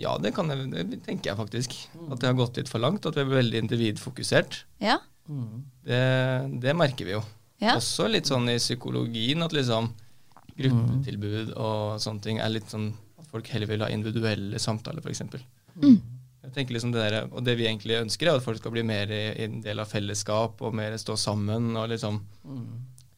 ja, det, kan jeg, det tenker jeg faktisk. At det har gått litt for langt. At vi er veldig individfokusert. Ja? Det, det merker vi jo. Ja. Også litt sånn i psykologien at liksom gruppetilbud og sånne ting er litt sånn at folk heller vil ha individuelle samtaler, f.eks. Mm. Jeg tenker liksom det der, Og det vi egentlig ønsker, er at folk skal bli mer i, i en del av fellesskap og mer stå sammen. og liksom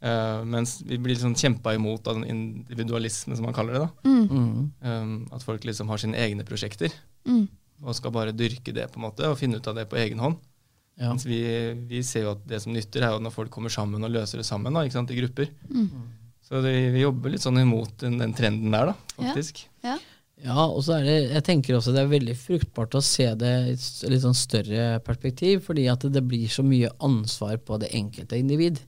eh, Mens vi blir liksom kjempa imot av den individualismen, som man kaller det. da. Mm. Um, at folk liksom har sine egne prosjekter Mm. og skal bare dyrke det på en måte og finne ut av det på egen hånd. Ja. Mens vi, vi ser jo at det som nytter, er jo når folk kommer sammen og løser det sammen da, ikke sant, i grupper. Mm. Så det, vi jobber litt sånn imot den, den trenden der, da, faktisk. Ja. Ja, og så er det, jeg tenker også det er veldig fruktbart å se det i et litt sånn større perspektiv, fordi at det blir så mye ansvar på det enkelte individ.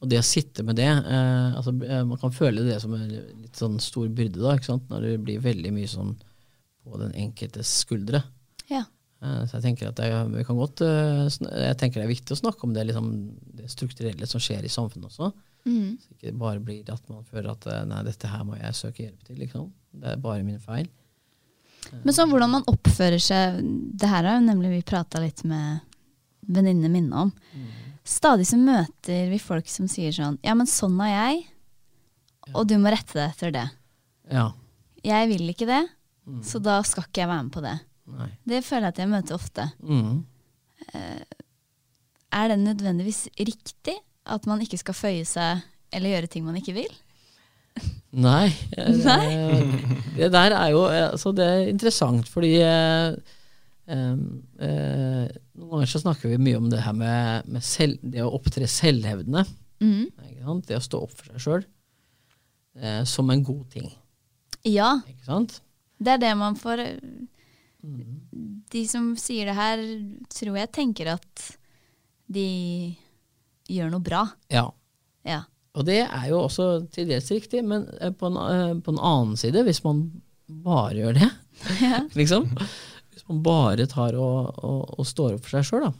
Og det å sitte med det eh, altså, eh, Man kan føle det som en litt sånn stor byrde, da, ikke sant? når det blir veldig mye sånn på den enkeltes skuldre. Ja. Eh, så jeg tenker at er- vi kan godt eh, Jeg tenker det er viktig å snakke om det, liksom, det strukturelle som skjer i samfunnet også. Mm. Så ikke det bare blir at man føler at eh, nei, dette her må jeg søke hjelp til. Liksom. Det er bare min feil. Men sånn hvordan man oppfører seg Det her har jo nemlig vi prata litt med venninnene mine om. Stadig så møter vi folk som sier sånn Ja, men sånn er jeg, og du må rette deg etter det. Ja. Jeg vil ikke det, så da skal ikke jeg være med på det. Nei. Det føler jeg at jeg møter ofte. Mm. Er det nødvendigvis riktig at man ikke skal føye seg eller gjøre ting man ikke vil? *laughs* Nei. Nei? *laughs* eh, Det der er jo eh, altså det er interessant, fordi eh, eh, eh, Noen ganger så snakker vi mye om det her med, med selv, det å opptre selvhevdende. Mm. Det å stå opp for seg sjøl eh, som en god ting. Ja, det er det man får De som sier det her, tror jeg tenker at de gjør noe bra. Ja. Ja. Og det er jo også til dels riktig, men eh, på en, eh, på en annen side, hvis man bare gjør det, *laughs* Ja. *laughs* liksom Man bare tar og, og, og står opp for seg sjøl,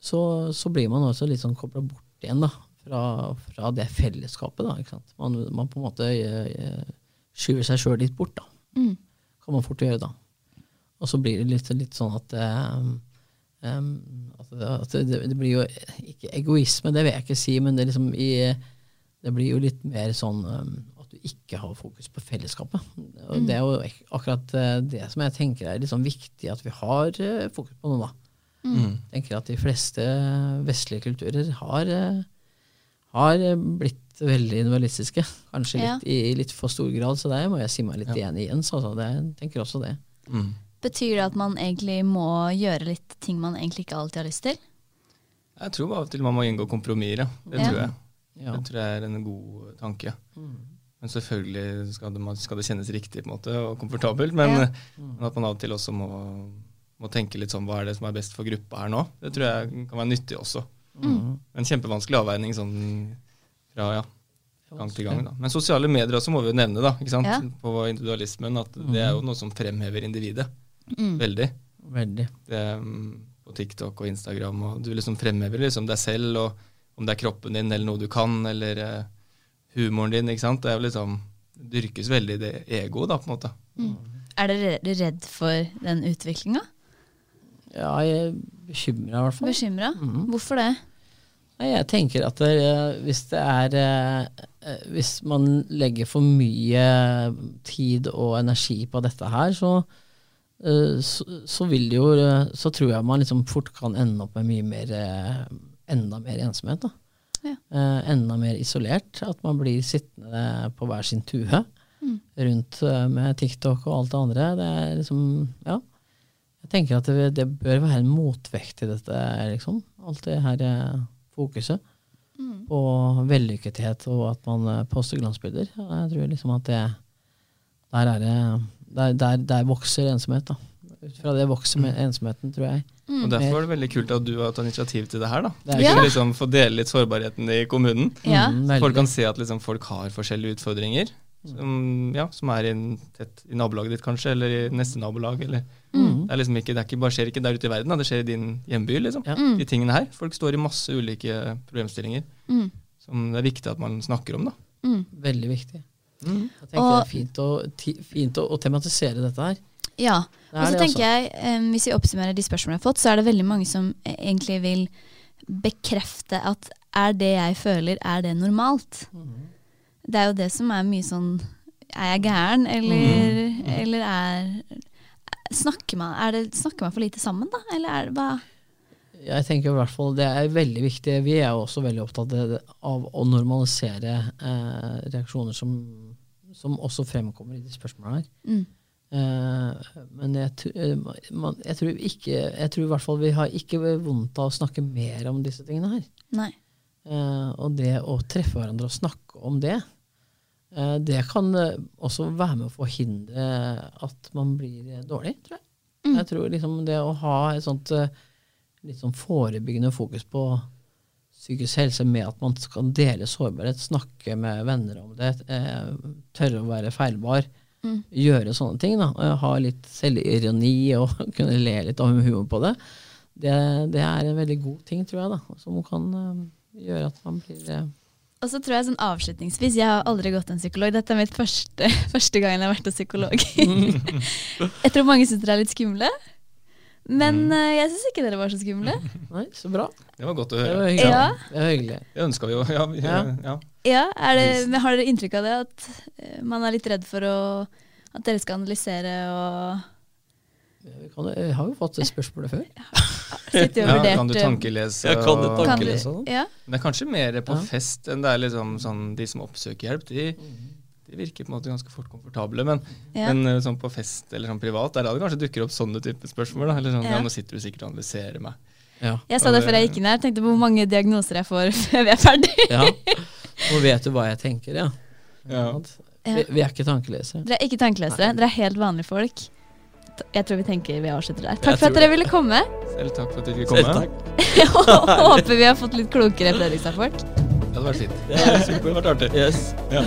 så, så blir man også litt sånn kobla bort igjen da, fra, fra det fellesskapet. da, ikke? Man, man på en måte eh, skyver seg sjøl litt bort. da. Mm. Kan man fort gjøre da. Og så blir det litt, litt sånn at um, um, at, det, det, blir jo ikke egoisme, det vil jeg ikke si, men det, liksom i, det blir jo litt mer sånn em, at du ikke har fokus på fellesskapet. Og Det er jo akkurat eh, det som jeg tenker er litt sånn viktig at vi har eh, fokus på nå. da. Mm. Jeg tenker at de fleste vestlige kulturer har, eh, har blitt veldig individualistiske. Kanskje Ja. litt, i litt for stor grad, så der må jeg si meg litt Ja. enig i Jens. Altså. Det, jeg tenker også det. Mm. Betyr det at man egentlig må gjøre litt ting man egentlig ikke alltid har lyst til? Jeg tror av og til man må inngå kompromisser, ja. Det Ja. tror jeg. Ja. Det tror jeg er en god tanke. Men selvfølgelig skal det, skal det kjennes riktig på en måte, og komfortabelt. Men, Ja. men at man av og til også må, må tenke litt sånn hva er det som er best for gruppa her nå. Det tror jeg kan være nyttig også. Mm. En kjempevanskelig avveining sånn fra ja, gang til gang. Da. Men sosiale medier også må vi jo nevne, da, ikke sant? Ja. på individualismen. At det er jo noe som fremhever individet Mm. veldig. Veldig. Det, mm, på TikTok og Instagram. Og du liksom fremhever liksom deg selv, og om det er kroppen din eller noe du kan, eller eh, humoren din. ikke sant? Det er jo liksom, dyrkes veldig det egoet, da, på en måte. Er dere redd for den utviklinga? Ja, jeg er bekymra i hvert fall. Bekymra? Mm. Hvorfor det? Jeg tenker at det, hvis det er eh, eh, Hvis man legger for mye tid og energi på dette her, så, eh, så, så vil det jo Så tror jeg man liksom fort kan ende opp med mye mer Enda mer ensomhet. da. Ja. Eh, enda mer isolert. At man blir sittende på hver sin tue Mm. rundt eh, med TikTok og alt det andre. Det er liksom Ja. Jeg tenker at det, det bør være en motvekt til dette, liksom. Alt det her eh, fokuset Mm. på vellykkethet og at man poster glansbilder. Jeg tror liksom at det Der er det Der, der, der vokser ensomhet, da. Ut fra det vokser med ensomheten, tror jeg. Mm. Og Derfor var det veldig kult at du har tatt initiativ til det her. da. Det Ja. kunne liksom få dele litt sårbarheten i kommunen. Ja. Mm. Folk kan se at liksom folk har forskjellige utfordringer. Som, ja, som er i, tett, i nabolaget ditt, kanskje, eller i neste nabolag. Eller. Mm. Det, er liksom ikke, det er ikke, bare skjer ikke der ute i verden, da. det skjer i din hjemby. liksom. Ja. Mm. De tingene her. Folk står i masse ulike problemstillinger Mm. som det er viktig at man snakker om. da. Mm. Veldig viktig. Mm. Jeg tenker Og- det er fint å, ti, fint å, å tematisere dette her. Ja. Og så tenker jeg, um, Hvis vi oppsummerer de spørsmålene jeg har fått, så er det veldig mange som eh, egentlig vil bekrefte at er det jeg føler, er det normalt? Mhm. Det er jo det som er mye sånn Er jeg gæren, eller, Mhm. eller er snakker man, er det, snakker man for lite sammen, da? Eller er det hva Jeg tenker i hvert fall Det er veldig viktig. Vi er jo også veldig opptatt av å normalisere eh, reaksjoner som, som også fremkommer i de spørsmålene her. mm. Eh, men jeg, eh, jeg tror ikke Jeg tror i hvert fall vi har ikke vondt av å snakke mer om disse tingene her. Nei. Eh, og det å treffe hverandre og snakke om det, eh, det kan også være med å forhindre at man blir dårlig, tror jeg. Mm. Jeg tror liksom det å ha et sånt litt sånn forebyggende fokus på psykisk helse med at man kan dele sårbarhet, snakke med venner om det, tørre å være feilbar, Mm. gjøre sånne ting, da, eh, ha litt selvironi og *laughs* kunne le litt av humor på det, det, det er en veldig god ting, tror jeg, da, som kan eh, gjøre at man blir eh, Og så tror jeg sånn avslutningsvis, jeg har aldri gått til en psykolog. Dette er mitt første, *laughs* første gang jeg har vært hos psykolog. *laughs* jeg tror mange syns dere er litt skumle. Men eh, jeg syns ikke dere var så skumle. *laughs* Nei, så bra. Det var godt å Det høre. var hyggelig. Ja. Det var hyggelig. Det ønska vi jo. Ja, vi, Ja. ja. Ja, er det, men Har dere inntrykk av det? At eh, man er litt redd for å, at dere skal analysere og Vi kan, jeg har jo fått det spørsmålet før. Ja, kan du tankelese? Ja, kan du tankelese? kan du- sånn? Ja. Det er kanskje mer på Ja. fest enn det er liksom sånn de som oppsøker hjelp. De, de virker på en måte ganske fort komfortable. Men, Ja. men eh, sånn på fest eller sånn privat, der er det kanskje dukker opp sånne type spørsmål. Da. Eller sånn, Ja. ja. nå sitter du sikkert og analyserer meg. Ja. Jeg sa det før jeg gikk inn her. Tenkte på hvor mange diagnoser jeg får *laughs* før vi er ferdig. ja. Nå vet du hva jeg tenker, ja. Ja. Vi, vi er ikke tankelesere. Dere er ikke tankelesere. Dere er helt vanlige folk. Jeg tror vi tenker vi avslutter der. Jeg Takk for at dere det. ville komme. Selv takk for at dere ville komme. *laughs* Håper vi har fått litt klokere Fredrikstad-folk. Det hadde vært fint. Det hadde vært artig. Yes. Ja.